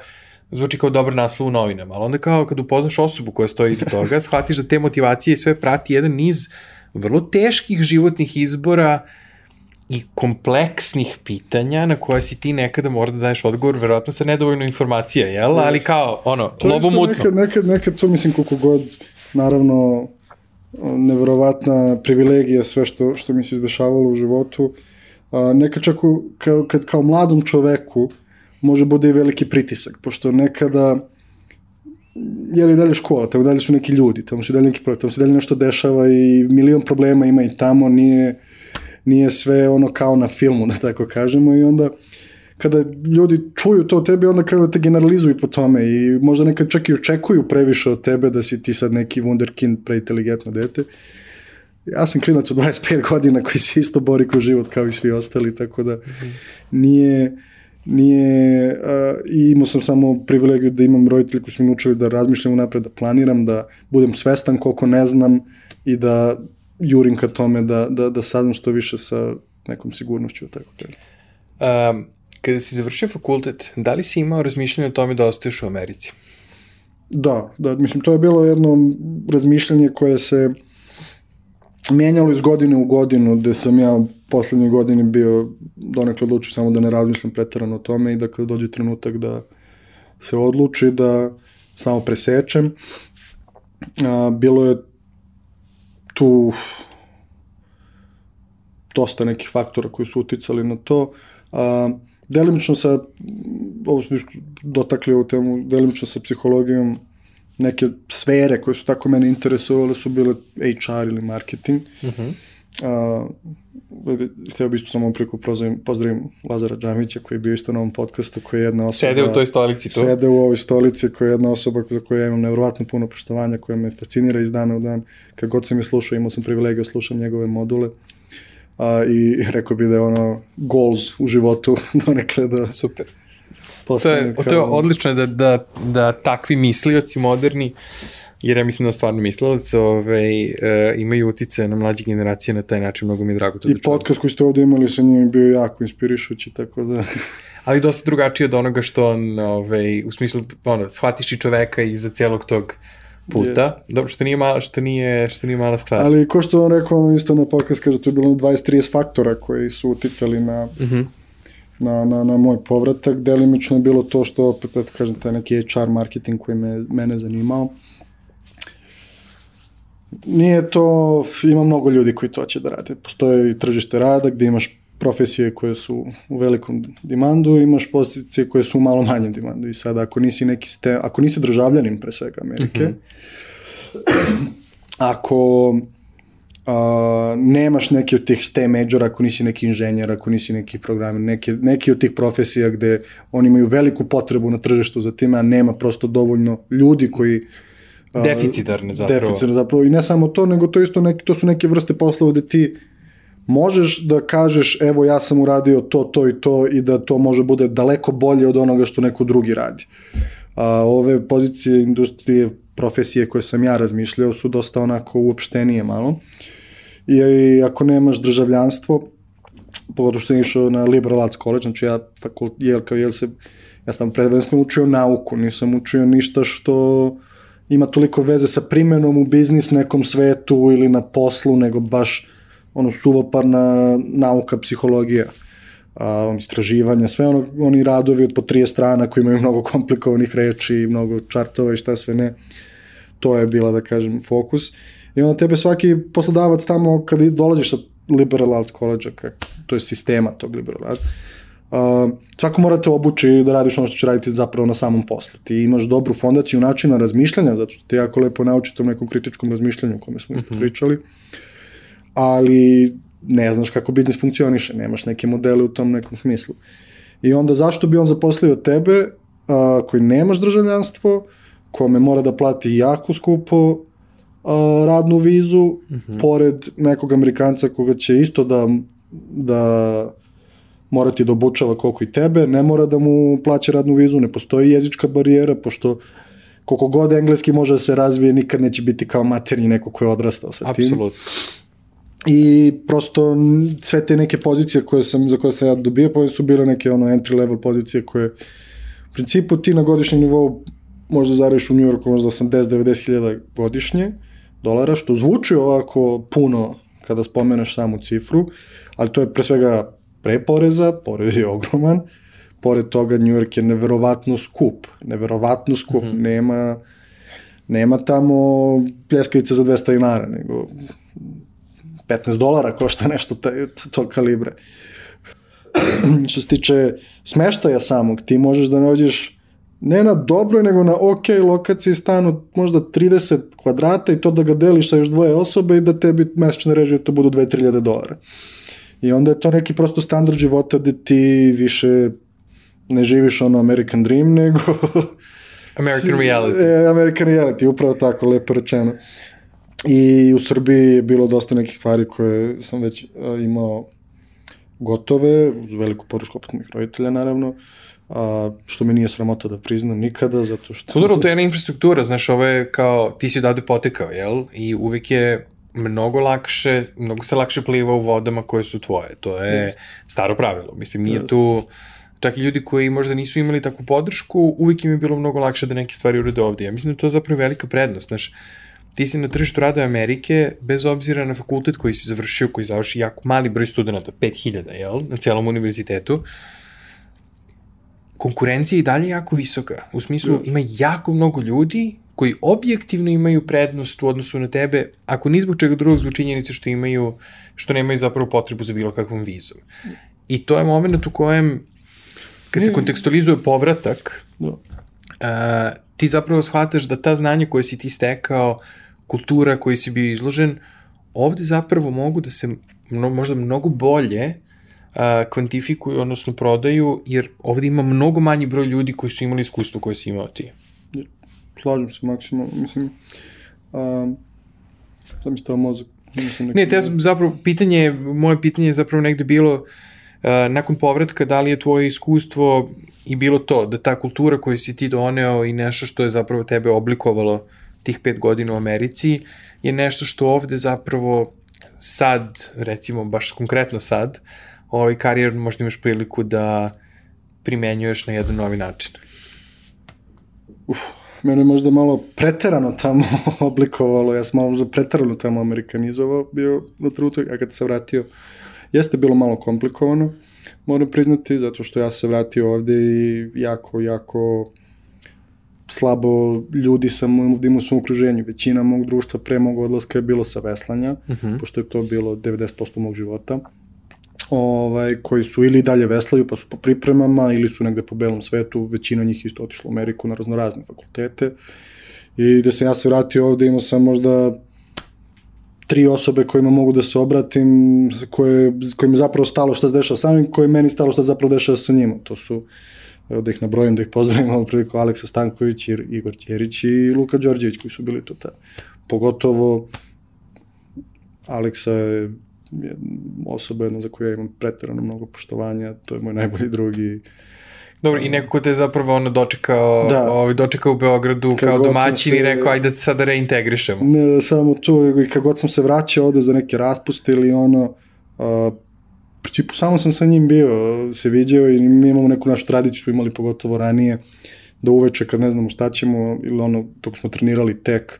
zvuči kao dobar naslov u novinama, ali onda kao kad upoznaš osobu koja stoji iza toga, shvatiš da te motivacije sve prati jedan niz vrlo teških životnih izbora i kompleksnih pitanja na koja si ti nekada mora da daješ odgovor, verovatno sa nedovoljno informacija, jel? Ali kao, ono, to lobo mutno. Nekad, nekad, nekad, to mislim koliko god, naravno, neverovatna privilegija sve što, što mi se izdešavalo u životu. A, nekad čak u, kao, kad kao mladom čoveku može bude i veliki pritisak, pošto nekada je li dalje škola, tamo dalje su neki ljudi, tamo su dalje neki projekti, tamo se dalje nešto dešava i milion problema ima i tamo, nije nije sve ono kao na filmu, da tako kažemo, i onda kada ljudi čuju to o tebi, onda krenu da te generalizuju po tome i možda nekad čak i očekuju previše od tebe da si ti sad neki wunderkind, preinteligentno dete. Ja sam klinac od 25 godina koji se isto bori kroz život kao i svi ostali, tako da nije, nije, uh, i imao sam samo privilegiju da imam roditelji koji su mi učili da razmišljam unapred, da planiram, da budem svestan koliko ne znam i da jurim ka tome da, da, da saznam što više sa nekom sigurnošću. Tako da. Um, kada si završio fakultet, da li si imao razmišljanje o tome da ostaješ u Americi? Da, da, mislim, to je bilo jedno razmišljanje koje se menjalo iz godine u godinu, gde sam ja poslednje godine bio donekle odlučio samo da ne razmišljam pretarano o tome i da kada dođe trenutak da se odluči da samo presečem. A, bilo je tu dosta nekih faktora koji su uticali na to. A, delimično sa, ovo smo dotakli ovu temu, delimično sa psihologijom neke sfere koje su tako mene interesovale su bile HR ili marketing. Uh. -huh. Uh, htio bi isto samo preko pozdravim, pozdravim Lazara Džamića koji je bio isto na ovom podcastu koji je jedna osoba... Sede u toj stolici tu. Sede u ovoj stolici koja je jedna osoba za koju ja imam nevrovatno puno poštovanja, koja me fascinira iz dana u dan. Kad god sam je slušao, imao sam privilegiju da slušam njegove module. Uh, I rekao bi da je ono goals u životu donekle da... Super. To je, to je odlično da, da, da takvi mislioci moderni, jer ja mislim da stvarno mislilac ovaj, e, imaju utice na mlađe generacije na taj način, mnogo mi je drago to I da podcast koji ste ovde imali sa njim bio jako inspirišući, tako da... Ali dosta drugačiji od onoga što on, ovaj, u smislu, ono, shvatiš i čoveka iza celog tog puta. Yes. Dobro, što nije, mala, što, nije, što nije mala stvar. Ali ko što on rekao, ono isto na podcast kaže, to je bilo 20-30 faktora koji su uticali na... Mhm. -huh na, na, na moj povratak. Delimično je bilo to što, opet, da kažem, taj neki HR marketing koji me, mene zanimao. Nije to, ima mnogo ljudi koji to će da rade. Postoje i tržište rada gde imaš profesije koje su u velikom dimandu, imaš pozicije koje su u malo manjem dimandu. I sad, ako nisi neki ste, ako nisi državljanin pre svega Amerike, mm -hmm. ako a, nemaš neki od tih STEM majora ako nisi neki inženjer, ako nisi neki programer, neke, neki od tih profesija gde oni imaju veliku potrebu na tržištu za time, a nema prosto dovoljno ljudi koji deficitarne zapravo. Deficitarne zapravo. I ne samo to, nego to isto neki, to su neke vrste poslova gde ti možeš da kažeš evo ja sam uradio to, to i to i da to može bude daleko bolje od onoga što neko drugi radi. A, ove pozicije industrije, profesije koje sam ja razmišljao su dosta onako uopštenije malo. I, i ako nemaš državljanstvo, pogotovo što je išao na liberal arts college, znači ja fakult, jel, kao, jel se, ja sam predvenstveno učio nauku, nisam učio ništa što ima toliko veze sa primenom u biznis nekom svetu ili na poslu, nego baš ono suvoparna nauka, psihologija a, istraživanja, sve ono, oni radovi od po trije strana koji imaju mnogo komplikovanih reči, mnogo čartova i šta sve ne. To je bila, da kažem, fokus. I onda tebe svaki poslodavac tamo, kada dolaziš sa liberal arts college to je sistema tog liberal arts, Uh, svako mora te obuči da radiš ono što će raditi zapravo na samom poslu. Ti imaš dobru fondaciju načina razmišljanja, zato što te jako lepo nauči tom nekom kritičkom razmišljanju o kome smo mm -hmm. pričali, ali ne znaš kako biznis funkcioniše, nemaš neke modele u tom nekom smislu. I onda zašto bi on zaposlio tebe, a, koji nemaš državljanstvo, kome mora da plati jako skupo a, radnu vizu, mm -hmm. pored nekog Amerikanca koga će isto da, da morati da obučava koliko i tebe, ne mora da mu plaća radnu vizu, ne postoji jezička barijera, pošto koliko god engleski može da se razvije, nikad neće biti kao maternji neko ko je odrastao sa tim. Apsolutno i prosto sve te neke pozicije koje sam, za koje sam ja dobio, pa su bile neke ono entry level pozicije koje u principu ti na godišnjem nivou možda zaradiš u New Yorku možda 80-90 hiljada godišnje dolara, što zvuči ovako puno kada spomeneš samu cifru, ali to je pre svega pre poreza, porez je ogroman, pored toga New York je neverovatno skup, neverovatno skup, mm -hmm. nema nema tamo pljeskavica za 200 dinara, nego 15 dolara košta nešto tog kalibre. Što se tiče smeštaja samog, ti možeš da nađeš ne na dobroj, nego na ok lokaciji stanu možda 30 kvadrata i to da ga deliš sa još dvoje osobe i da tebi mesečne režije to budu 2-3 dolara. I onda je to neki prosto standard života gde ti više ne živiš ono American Dream, nego... American reality. E, American reality, upravo tako, lepo rečeno. I u Srbiji je bilo dosta nekih stvari koje sam već uh, imao gotove, uz veliku podršku opet mojih roditelja naravno, a, što mi nije sramota da priznam nikada, zato što... Kudoro, to je jedna infrastruktura, znaš, ovo je kao, ti si odavde potekao, jel? I uvek je mnogo lakše, mnogo se lakše pliva u vodama koje su tvoje. To je staro pravilo. Mislim, nije tu čak i ljudi koji možda nisu imali takvu podršku, uvijek im je bilo mnogo lakše da neke stvari urede ovde. Ja mislim da to je zapravo velika prednost, znaš, ti si na tržištu rada Amerike, bez obzira na fakultet koji si završio, koji završi jako mali broj studenta, 5000, jel, na cijelom univerzitetu, konkurencija je i dalje jako visoka. U smislu, ima jako mnogo ljudi koji objektivno imaju prednost u odnosu na tebe, ako ni zbog čega drugog, zbog činjenice što imaju, što nemaju zapravo potrebu za bilo kakvom vizom. I to je moment u kojem kad se kontekstualizuje povratak, uh, ti zapravo shvataš da ta znanja koje si ti stekao, kultura koji si bio izložen, ovde zapravo mogu da se mno, možda mnogo bolje uh, kvantifikuju, odnosno prodaju, jer ovde ima mnogo manji broj ljudi koji su imali iskustvo koje si imao ti. Slažem se maksimalno, mislim, um, sam mi stao mozak. Ne, te ja sam zapravo, pitanje, moje pitanje je zapravo negde bilo, uh, nakon povratka, da li je tvoje iskustvo i bilo to, da ta kultura koju si ti doneo i nešto što je zapravo tebe oblikovalo tih pet godina u Americi, je nešto što ovde zapravo sad, recimo baš konkretno sad, ovaj karijer možda imaš priliku da primenjuješ na jedan novi način. Uf, mene možda malo preterano tamo oblikovalo, ja sam možda preterano tamo amerikanizovao bio na trenutak, a kad se vratio, uh, Jeste bilo malo komplikovano, moram priznati, zato što ja se vratio ovde i jako, jako slabo ljudi sam ovde imao u svom okruženju. Većina mog društva pre mog odlaska je bilo sa veslanja, uh mhm. -huh. pošto je to bilo 90% mog života ovaj, koji su ili dalje veslaju pa su po pripremama ili su negde po belom svetu, većina njih isto otišla u Ameriku na raznorazne fakultete i da sam ja se vratio ovde imao sam možda tri osobe kojima mogu da se obratim, koje, kojim je zapravo stalo šta se dešava samim, koje meni stalo šta se zapravo dešava sa njima. To su, evo da ih nabrojim, da ih pozdravim ovom priliku, Aleksa Stanković, Igor Ćerić i Luka Đorđević koji su bili tu ta. Pogotovo Aleksa je osoba jedna za koju ja imam pretirano mnogo poštovanja, to je moj najbolji drugi Dobro, i neko ko te zapravo ono dočekao, da. ovaj, dočekao u Beogradu Kad kao domaćin se... i rekao ajde sad da reintegrišemo. Ne, samo to, i kad god sam se vraćao ovde za neke raspuste ili ono, uh, principu samo sam sa njim bio, se viđao i mi imamo neku našu tradiciju, imali pogotovo ranije, da uveče kad ne znamo šta ćemo, ili ono, dok smo trenirali tek,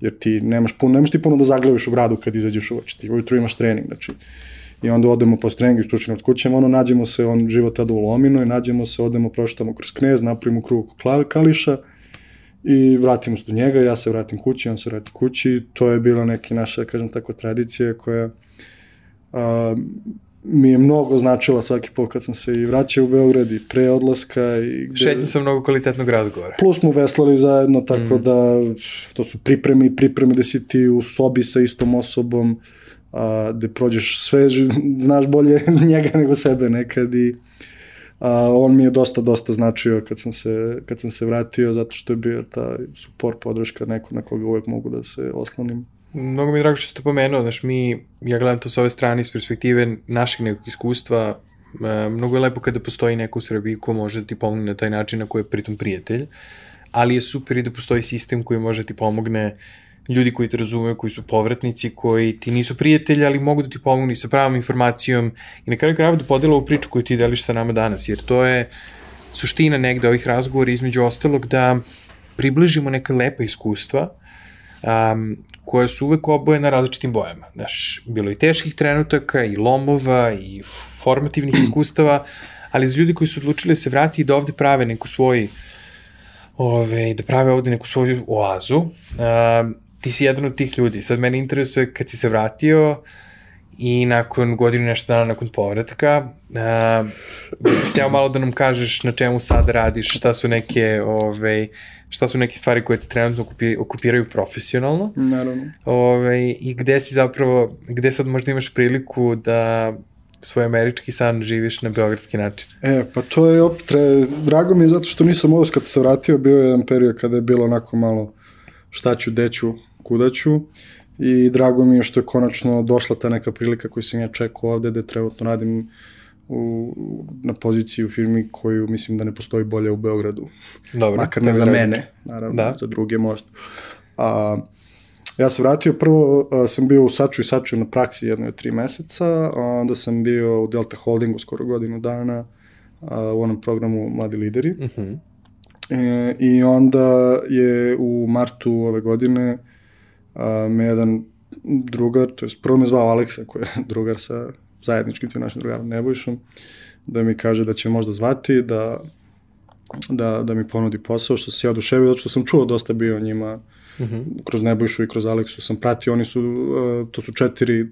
jer ti nemaš puno, nemaš ti puno da zagledaš u gradu kad izađeš uveče, ti ujutru imaš trening, znači, i onda odemo po treningu stručnim od kućem, ono, nađemo se, on živo tada u Lominu i nađemo se, odemo, proštamo kroz knez, napravimo krug Kališa i vratimo se do njega, ja se vratim kući, on se vrati kući, to je bila neka naša, kažem tako, tradicija koja a, mi je mnogo značila svaki put kad sam se i vraćao u Beograd i pre odlaska. I gde... Šetnje sam mnogo kvalitetnog razgovora. Plus smo veslali zajedno, tako mm. da to su pripreme i pripreme da si ti u sobi sa istom osobom, a, gde prođeš sve, znaš bolje njega nego sebe nekad i a, on mi je dosta, dosta značio kad sam, se, kad sam se vratio, zato što je bio ta suport, podrška, neko na koga uvek mogu da se oslonim. Mnogo mi je drago što ste pomenuo, znaš, mi, ja gledam to sa ove strane iz perspektive našeg nekog iskustva, mnogo je lepo kada postoji neko u Srbiji ko može da ti pomogne na taj način na koji je pritom prijatelj, ali je super i da postoji sistem koji može da ti pomogne uh, ljudi koji te razumeju, koji su povratnici, koji ti nisu prijatelji, ali mogu da ti pomognu sa pravom informacijom i na kraju krajeva da podela ovu priču koju ti deliš sa nama danas, jer to je suština negde ovih razgovora između ostalog da približimo neka lepa iskustva um, koja su uvek oboje na različitim bojama. Znaš, bilo i teških trenutaka, i lomova, i formativnih iskustava, ali za ljudi koji su odlučili da se vrati i da ovde prave neku svoj ove, da prave ovde neku svoju oazu. Um, ti si jedan od tih ljudi. Sad mene interesuje kad si se vratio i nakon godinu nešto dana nakon povratka, uh, htio malo da nam kažeš na čemu sad radiš, šta su neke, ove, šta su neke stvari koje te trenutno okupi, okupiraju profesionalno. Naravno. Ove, I gde si zapravo, gde sad možda imaš priliku da svoj američki san živiš na beogradski način? E, pa to je opet, drago mi je zato što nisam ovo kad se vratio, bio je jedan period kada je bilo onako malo šta ću, deću, kuda ću i drago mi je što je konačno došla ta neka prilika koju sam ja čekao ovde, gde trenutno radim u, na poziciji u firmi koju mislim da ne postoji bolje u Beogradu. Dobro. Makar ne za mene, naravno, da. za druge možda. A, ja sam vratio, prvo a, sam bio u Saču i Saču na praksi jedno od tri meseca, a onda sam bio u Delta Holdingu skoro godinu dana a, u onom programu Mladi lideri. Uh mhm. -huh. e, I onda je u martu ove godine me jedan drugar, to je prvo me zvao Aleksa, koji je drugar sa zajedničkim tim našim drugarom Nebojšom, da mi kaže da će možda zvati, da, da, da mi ponudi posao, što se ja oduševio, zato što sam čuo dosta bio o njima, mhm. -huh. kroz Nebojšu i kroz Aleksu sam pratio, oni su, uh, to su četiri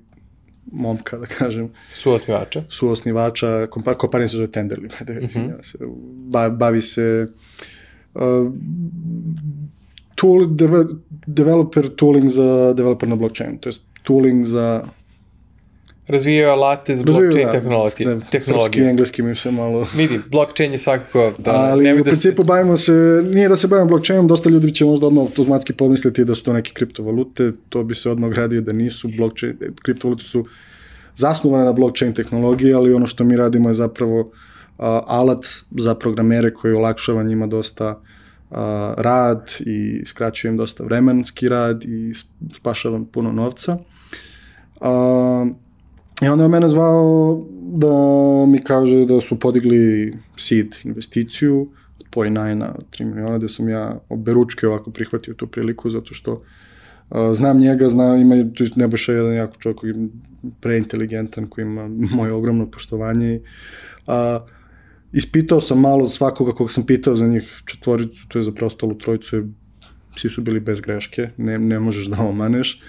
momka, da kažem. Su osnivača? Su osnivača, kompa, kompanija se zove Tenderly, uh -huh. ja se, ba, bavi se uh, tool, deve, developer tooling za developer na blockchain, to je tooling za razvijaju alate za blockchain da, tehnologije. Da, tehnologije. Srpski i engleski mi se malo... Vidi, blockchain je svakako... Da, Ali u da principu se... bavimo se, nije da se bavimo blockchainom, dosta ljudi će možda odmah automatski pomisliti da su to neke kriptovalute, to bi se odmah gradio da nisu, blockchain, kriptovalute su zasnovane na blockchain tehnologiji, ali ono što mi radimo je zapravo uh, alat za programere koji olakšava njima dosta uh, rad i skraćuje im dosta vremenski rad i spašava puno novca. Uh, I onda je mene zvao da mi kaže da su podigli seed investiciju od poj najna 3 miliona, da sam ja oberučke ovako prihvatio tu priliku, zato što znam njega, znam, ima, tu je Nebojša jedan jako čovjek koji je preinteligentan, koji ima moje ogromno poštovanje. Uh, ispitao sam malo svakoga koga sam pitao za njih četvoricu, to je za preostalu trojicu, svi su bili bez greške, ne, ne možeš da omaneš.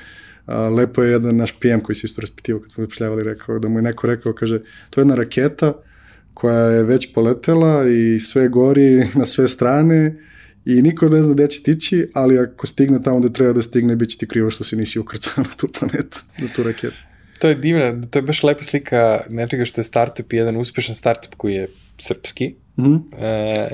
Lepo je jedan naš PM koji se isto raspitivao kad smo zapošljavali rekao, da mu je neko rekao, kaže, to je jedna raketa koja je već poletela i sve gori na sve strane i niko ne zna gde će tići, ali ako stigne tamo gde treba da stigne, bit će ti krivo što se nisi ukrcao na tu planetu, na tu raketu. To je divno, to je baš lepa slika nečega što je startup, jedan uspešan startup koji je srpski. Mm e,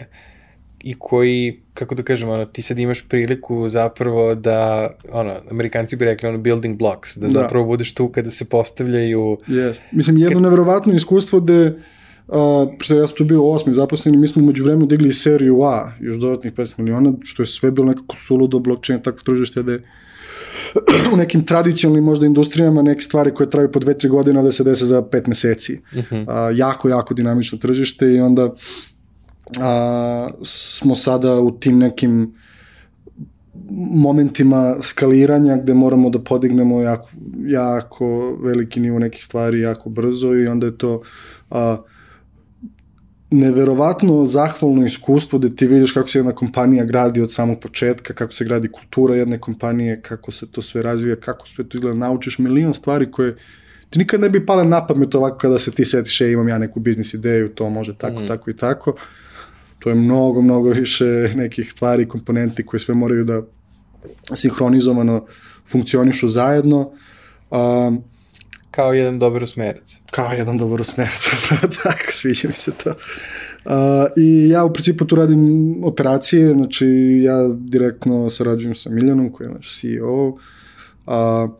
i koji, kako da kažem, ono, ti sad imaš priliku zapravo da, ono, amerikanci bi rekli, ono, building blocks, da, da. zapravo budeš tu kada se postavljaju... Yes. Mislim, jedno kad... nevjerovatno iskustvo gde, uh, pre ja sam tu bio osmi zaposleni, mi smo umeđu vremenu digli seriju A, još dodatnih 50 miliona, što je sve bilo nekako suludo blockchain, tako tržište da je u nekim tradicionalnim možda industrijama neke stvari koje traju po 2-3 godine da se dese za 5 meseci. Uh -huh. uh, jako, jako dinamično tržište i onda a, smo sada u tim nekim momentima skaliranja gde moramo da podignemo jako, jako veliki nivo nekih stvari jako brzo i onda je to a, neverovatno zahvalno iskustvo da ti vidiš kako se jedna kompanija gradi od samog početka, kako se gradi kultura jedne kompanije, kako se to sve razvija, kako sve to izgleda, naučiš milion stvari koje ti nikad ne bi pale na pamet ovako kada se ti setiš, e, imam ja neku biznis ideju, to može tako, mm. tako i tako to je mnogo, mnogo više nekih stvari, komponenti koje sve moraju da sinhronizovano funkcionišu zajedno. Um, kao jedan dobar usmerac. Kao jedan dobar usmerac, tako, sviđa mi se to. Uh, I ja u principu tu radim operacije, znači ja direktno sarađujem sa Miljanom koji je naš CEO. Uh,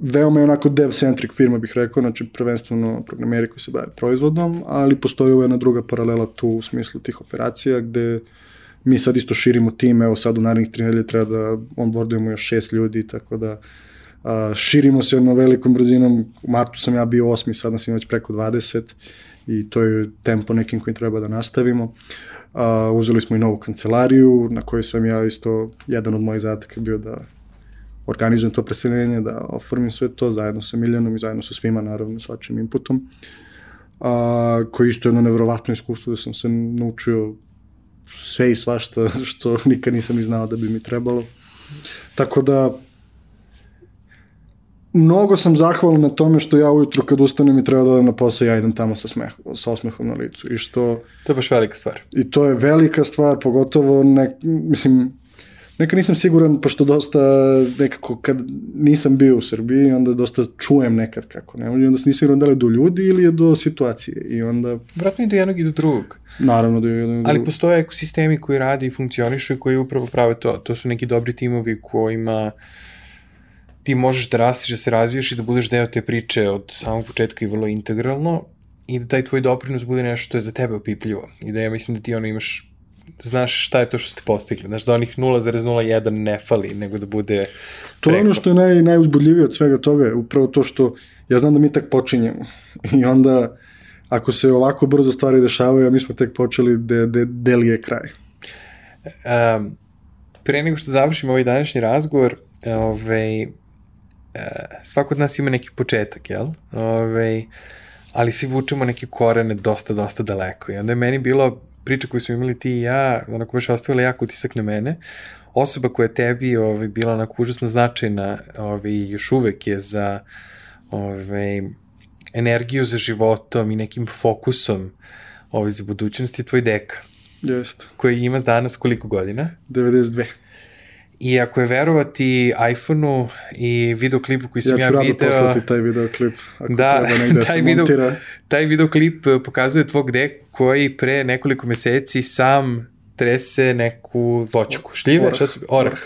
veoma je onako dev-centric firma bih rekao, znači prvenstveno programeri koji se bave proizvodom, ali postoji ova jedna druga paralela tu u smislu tih operacija gde mi sad isto širimo tim, evo sad u narednih 3 nedelje treba da onboardujemo još šest ljudi, tako da a, širimo se jednom velikom brzinom, u martu sam ja bio osmi, sad nas ima već preko 20 i to je tempo nekim kojim treba da nastavimo. A, uzeli smo i novu kancelariju na kojoj sam ja isto, jedan od mojih zadataka bio da organizujem to preseljenje, da oformim sve to zajedno sa Miljanom i zajedno sa svima, naravno, s vašim inputom, a, koji isto jedno nevrovatno iskustvo da sam se naučio sve i svašta što nikad nisam ni znao da bi mi trebalo. Tako da, mnogo sam zahvalan na tome što ja ujutro kad ustanem i treba da odem na posao, ja idem tamo sa, smeh, sa osmehom na licu. I što... To je baš velika stvar. I to je velika stvar, pogotovo, ne, mislim, Neka nisam siguran, pošto dosta nekako kad nisam bio u Srbiji, onda dosta čujem nekad kako ne, i onda nisam siguran da li je do ljudi ili je do situacije i onda... Vratno i do jednog i do drugog. Naravno do jednog i do drugog. Ali postoje ekosistemi koji radi i funkcionišu i koji upravo prave to. To su neki dobri timovi kojima ti možeš da rastiš, da se razviješ i da budeš deo te priče od samog početka i vrlo integralno i da taj tvoj doprinos bude nešto što je za tebe opipljivo. I da ja mislim da ti ono imaš znaš šta je to što ste postigli, znaš da onih 0,01 ne fali, nego da bude To je ono što je naj, najuzbudljivije od svega toga, je upravo to što ja znam da mi tak počinjemo. I onda ako se ovako brzo stvari dešavaju, a mi smo tek počeli de, de, deli je kraj. Um, pre nego što završimo ovaj današnji razgovor, ovaj, svako od nas ima neki početak, jel? Ovaj, ali svi vučemo neke korene dosta, dosta daleko. I onda je meni bilo priča koju smo imali ti i ja, onako baš ostavila jako utisak na mene. Osoba koja je tebi ovaj, bila onako užasno značajna ovaj, još uvek je za ovaj, energiju za životom i nekim fokusom ovaj, za budućnost je tvoj deka. Jeste. Koji ima danas koliko godina? 92. I ako je verovati iPhone-u i videoklipu koji sam ja, ja video... Ja ću rado poslati taj videoklip ako da, treba negde da taj se video, montira. Taj videoklip pokazuje tvog deka koji pre nekoliko meseci sam trese neku voćku. Šljive? Orah. Šta su? Orah.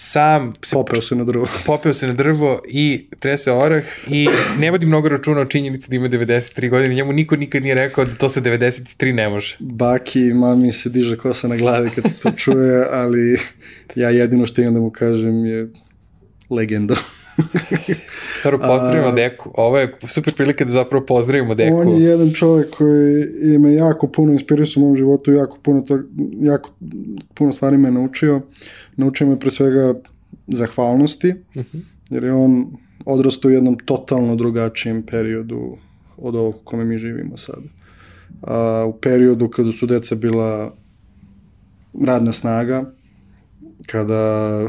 Sam se Popeo se na drvo. popeo se na drvo i trese orah i ne vodi mnogo računa o činjenici da ima 93 godine. Njemu niko nikad nije rekao da to sa 93 ne može. Baki i mami se diže kosa na glavi kad se to čuje, ali ja jedino što imam da mu kažem je legenda. Dobro, pozdravimo Deku. Ovo je super prilika da zapravo pozdravimo Deku. On je jedan čovjek koji je me jako puno inspirisao u mom životu, jako puno, to, jako puno stvari me naučio. Naučio me pre svega zahvalnosti, jer je on odrastao u jednom totalno drugačijem periodu od ovog u kome mi živimo sad. A, u periodu kada su deca bila radna snaga, kada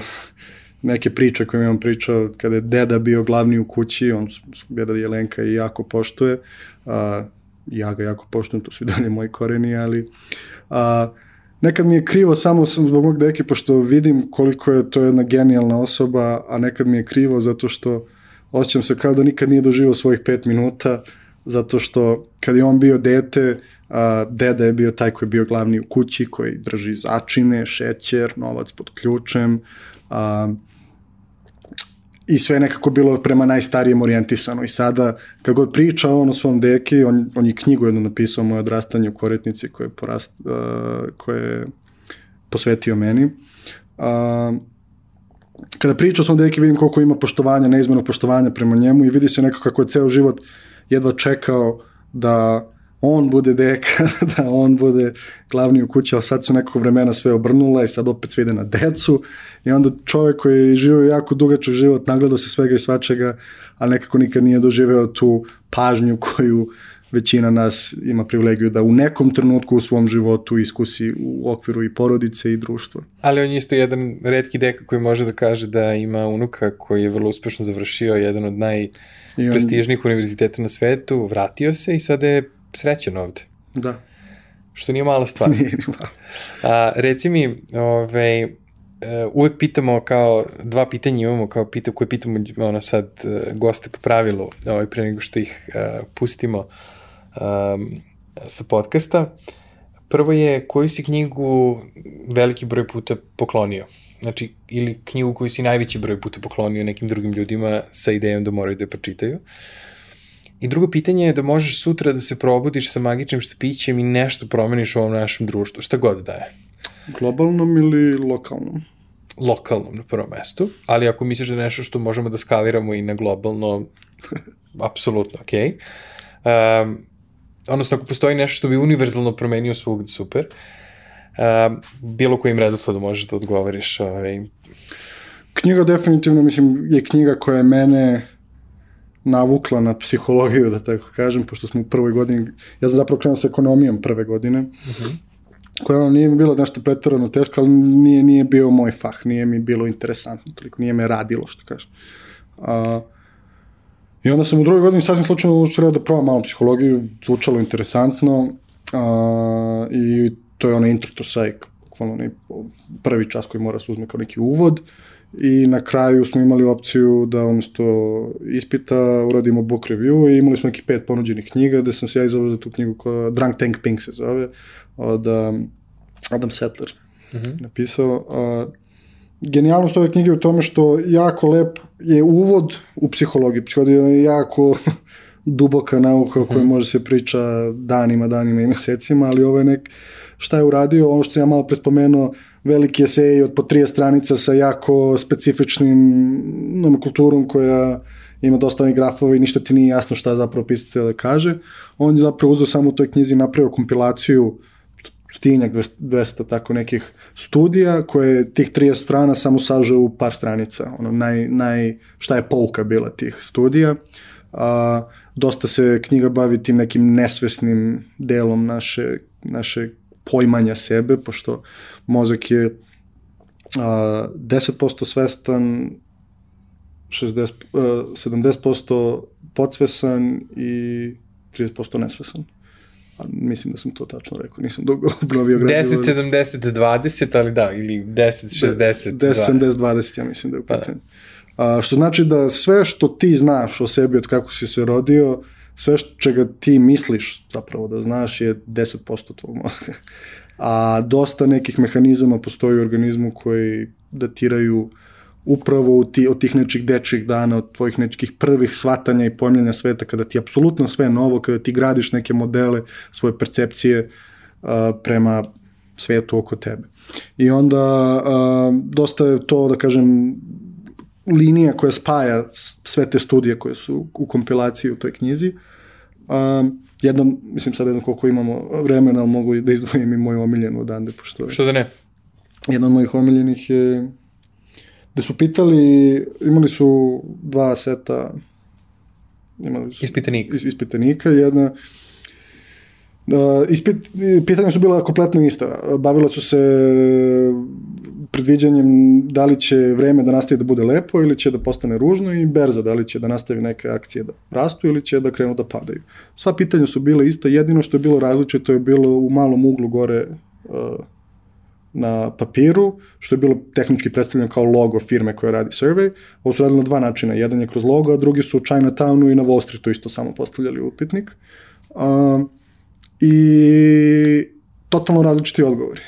neke priče koje mi on pričao, kada je deda bio glavni u kući, on deda Jelenka i jako poštuje, a, ja ga jako poštujem, to su i dalje moji koreni, ali a, nekad mi je krivo samo sam zbog mog deke, pošto vidim koliko je to jedna genijalna osoba, a nekad mi je krivo zato što osjećam se kao da nikad nije doživao svojih pet minuta, zato što kad je on bio dete, a, deda je bio taj koji je bio glavni u kući, koji drži začine, šećer, novac pod ključem, a, i sve je nekako bilo prema najstarijem orijentisano i sada kad god priča on o svom deki, on, on je knjigu jednu napisao moje odrastanje u koretnici koje je, porast, uh, koje je posvetio meni. Uh, kada priča o svom deki vidim koliko ima poštovanja, neizmjernog poštovanja prema njemu i vidi se nekako kako je ceo život jedva čekao da on bude deka, da on bude glavni u kući, ali sad su nekako vremena sve obrnula i sad opet sve ide na decu i onda čovjek koji je živio jako dugačak život, nagledao se svega i svačega, ali nekako nikad nije doživeo tu pažnju koju većina nas ima privilegiju da u nekom trenutku u svom životu iskusi u okviru i porodice i društva. Ali on je isto jedan redki deka koji može da kaže da ima unuka koji je vrlo uspešno završio jedan od najprestižnijih on... univerziteta na svetu, vratio se i sada je srećan ovde. Da. Što nije mala stvar. Nije ni malo. A, reci mi, ovaj, uvek pitamo kao, dva pitanja imamo kao pita, koje pitamo ono sad goste po pravilu, ovaj, pre nego što ih uh, pustimo um, sa podcasta. Prvo je koju si knjigu veliki broj puta poklonio? Znači, ili knjigu koju si najveći broj puta poklonio nekim drugim ljudima sa idejom da moraju da je pročitaju. I drugo pitanje je da možeš sutra da se probudiš sa magičnim štapićem i nešto promeniš u ovom našem društvu, šta god da je. Globalnom ili lokalnom? Lokalnom na prvom mestu, ali ako misliš da je nešto što možemo da skaliramo i na globalno, apsolutno, ok. Um, odnosno, ako postoji nešto što bi univerzalno promenio svugde, super. Um, bilo kojim redosledom možeš da odgovoriš. Ovaj. Knjiga definitivno, mislim, je knjiga koja je mene navukla na psihologiju, da tako kažem, pošto smo u prvoj godini, ja sam zapravo krenuo sa ekonomijom prve godine, uh -huh. koja ono nije mi bilo nešto pretarano teško, ali nije, nije bio moj fah, nije mi bilo interesantno, toliko nije me radilo, što kažem. A, I onda sam u drugoj godini sasvim slučajno ušao da probam malo psihologiju, zvučalo interesantno a, i to je ono intro to psych, bukvalno onaj prvi čas koji mora se uzme kao neki uvod i na kraju smo imali opciju da umesto ispita uradimo book review i imali smo neki pet ponuđenih knjiga gde sam se ja izabrao za tu knjigu koja Drunk Tank Pink se zove od um, Adam Settler uh -huh. napisao uh, genijalnost ove knjige u tome što jako lep je uvod u psihologiju. Psihologija je jako duboka nauka o kojoj mhm. može se priča danima, danima i mesecima, ali ovo je nek, šta je uradio, ono što ja malo prespomenuo, veliki esej od po trije stranica sa jako specifičnim nomenkulturom koja ima dosta onih grafova i ništa ti nije jasno šta zapravo pisatelj da kaže. On je zapravo uzeo samo u toj knjizi napravio kompilaciju stinjak, 200 tako nekih studija koje tih 30 strana samo saže u par stranica. Ono, naj, naj, šta je pouka bila tih studija. A, dosta se knjiga bavi tim nekim nesvesnim delom naše, naše poimanja sebe, pošto mozak je a, 10% svestan, 60, a, 70% podsvesan i 30% nesvesan. A mislim da sam to tačno rekao, nisam dugo obnovio gradivo. 10, 70, 20, ali da, ili 10, 60, 10, 70, 20, ja mislim da je u pitanju. Pa da. A, što znači da sve što ti znaš o sebi od kako si se rodio, sve čega ti misliš zapravo da znaš je 10% tvog mozga. A dosta nekih mehanizama postoji u organizmu koji datiraju upravo ti, od tih nečih dečih dana, od tvojih nekih prvih shvatanja i pojmljanja sveta, kada ti apsolutno sve novo, kada ti gradiš neke modele svoje percepcije uh, prema svetu oko tebe. I onda uh, dosta je to, da kažem, linija koja spaja sve te studije koje su u kompilaciji u toj knjizi. Um, jedno, mislim sad ne znam koliko imamo vremena, ali mogu da izdvojim i moju omiljenu odande, pošto... Što da ne? Jedna od mojih omiljenih je gde su pitali, imali su dva seta imali su ispitanika, is, ispitanika jedna Uh, ispit, pitanja su bila kompletno ista. Bavila su se predviđanjem da li će vreme da nastavi da bude lepo ili će da postane ružno i berza, da li će da nastavi neke akcije da rastu ili će da krenu da padaju. Sva pitanja su bile ista, jedino što je bilo različito je bilo u malom uglu gore uh, na papiru, što je bilo tehnički predstavljeno kao logo firme koja radi survey. Ovo su radili na dva načina. Jedan je kroz logo, a drugi su u Chinatownu i na Wall Streetu isto samo postavljali upitnik. Uh, I totalno različiti odgovori.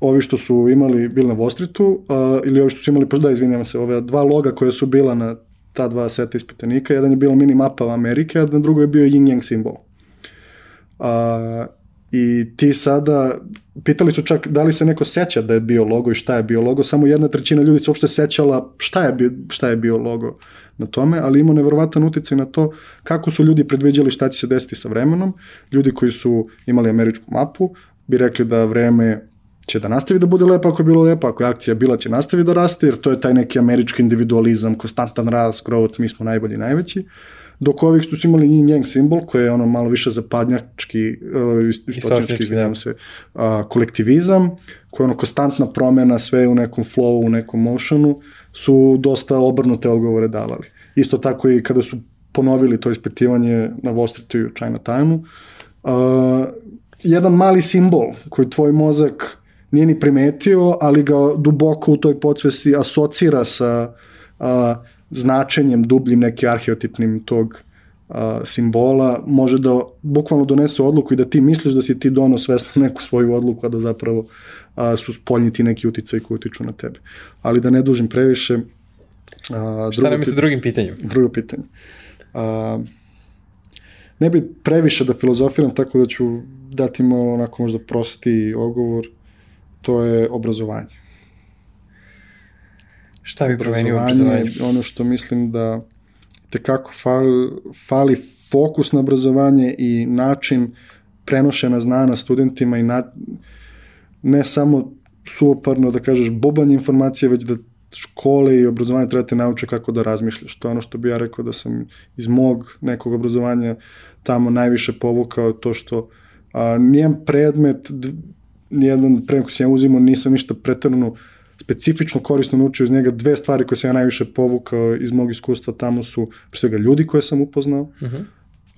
Ovi što su imali, bili na Streetu, uh, ili ovi što su imali, da izvinjam se, ove dva loga koje su bila na ta dva seta ispitanika, jedan je bilo mini mapa Amerike, a na drugo je bio yin yang simbol. Uh, I ti sada, pitali su čak da li se neko seća da je bio logo i šta je bio logo, samo jedna trećina ljudi se uopšte sećala šta je bio, šta je bio logo na tome, ali ima neverovatan uticaj na to kako su ljudi predviđali šta će se desiti sa vremenom. Ljudi koji su imali američku mapu bi rekli da vreme će da nastavi da bude lepo ako je bilo lepo, ako je akcija bila će nastavi da raste, jer to je taj neki američki individualizam, konstantan rast, growth, mi smo najbolji, najveći. Dok ovih što su imali yin yang simbol, koji je ono malo više zapadnjački, uh, istočnjački, izvinjam se, uh, kolektivizam, koji je ono konstantna promena, sve u nekom flowu, u nekom motionu, su dosta obrnute odgovore davali. Isto tako i kada su ponovili to ispitivanje na Wall Streetu i u Chinatownu, uh, jedan mali simbol koji tvoj mozak nije ni primetio, ali ga duboko u toj podsvesti asocira sa uh, značenjem dubljim neki arheotipnim tog a, simbola može da bukvalno donese odluku i da ti misliš da si ti dono svesno neku svoju odluku, a da zapravo a, su spoljni ti neki uticaj koji utiču na tebe. Ali da ne dužim previše. A, Šta nam je sa drugim pitanjem? Drugo pitanje. A, ne bi previše da filozofiram, tako da ću dati malo onako možda prosti ogovor, to je obrazovanje. Šta bi promenio obrazovanje? Ono što mislim da te kako fali, fali fokus na obrazovanje i način prenošena znana studentima i na, ne samo suoparno da kažeš bobanje informacije, već da škole i obrazovanje treba te nauče kako da razmišljaš. To je ono što bi ja rekao da sam iz mog nekog obrazovanja tamo najviše povukao to što a, nijem predmet, nijedan predmet koji sam ja uzimao, nisam ništa pretrano specifično korisno naučio iz njega dve stvari koje sam ja najviše povukao iz mog iskustva tamo su pre svega ljudi koje sam upoznao uh mhm. -huh.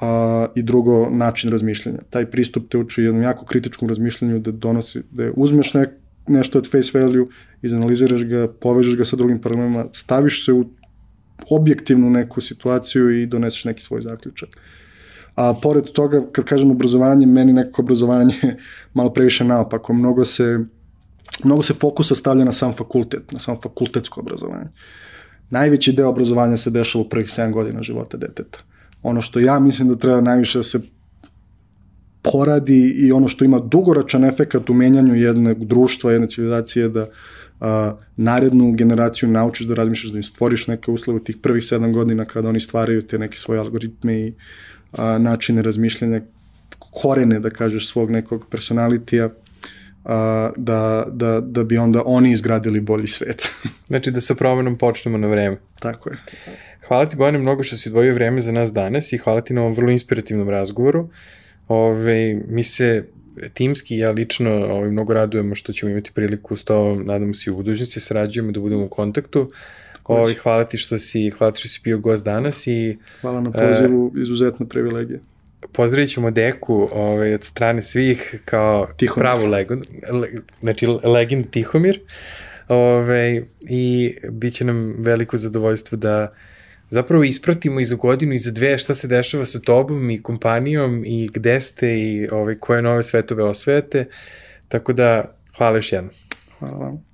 a, i drugo način razmišljanja. Taj pristup te uči jednom jako kritičkom razmišljanju da donosi, da uzmeš ne, nešto od face value, izanaliziraš ga, povežeš ga sa drugim problemima, staviš se u objektivnu neku situaciju i doneseš neki svoj zaključak. A pored toga, kad kažem obrazovanje, meni nekako obrazovanje malo previše naopako. Mnogo se mnogo se fokusa stavlja na sam fakultet, na sam fakultetsko obrazovanje. Najveći deo obrazovanja se dešava u prvih 7 godina života deteta. ono što ja mislim da treba najviše da se poradi i ono što ima dugoročan efekat u menjanju jednog društva, jedne civilizacije da a, narednu generaciju naučiš da razmišljaš, da im stvoriš neke uslove tih prvih sedam godina kada oni stvaraju te neke svoje algoritme i a, načine razmišljanja, korene, da kažeš, svog nekog personalitija, a, da, da, da bi onda oni izgradili bolji svet. znači da sa promenom počnemo na vreme. Tako je. Hvala ti Bojane mnogo što si odvojio vreme za nas danas i hvala ti na ovom vrlo inspirativnom razgovoru. Ove, mi se timski ja lično ovaj, mnogo radujemo što ćemo imati priliku s to, nadamo se i u budućnosti sarađujemo da budemo u kontaktu. Ovaj, hvala ti što si, hvala ti što si bio gost danas i Hvala na pozivu, uh, izuzetna privilegija. Pozdravit ćemo Deku ovaj, od strane svih kao Tihomir. pravu legend, le, znači legend Tihomir. Ove, I bit će nam veliko zadovoljstvo da zapravo ispratimo i za godinu i za dve šta se dešava sa tobom i kompanijom i gde ste i ovaj, koje nove svetove osvajate. Tako da, hvala još jednom. Hvala vam.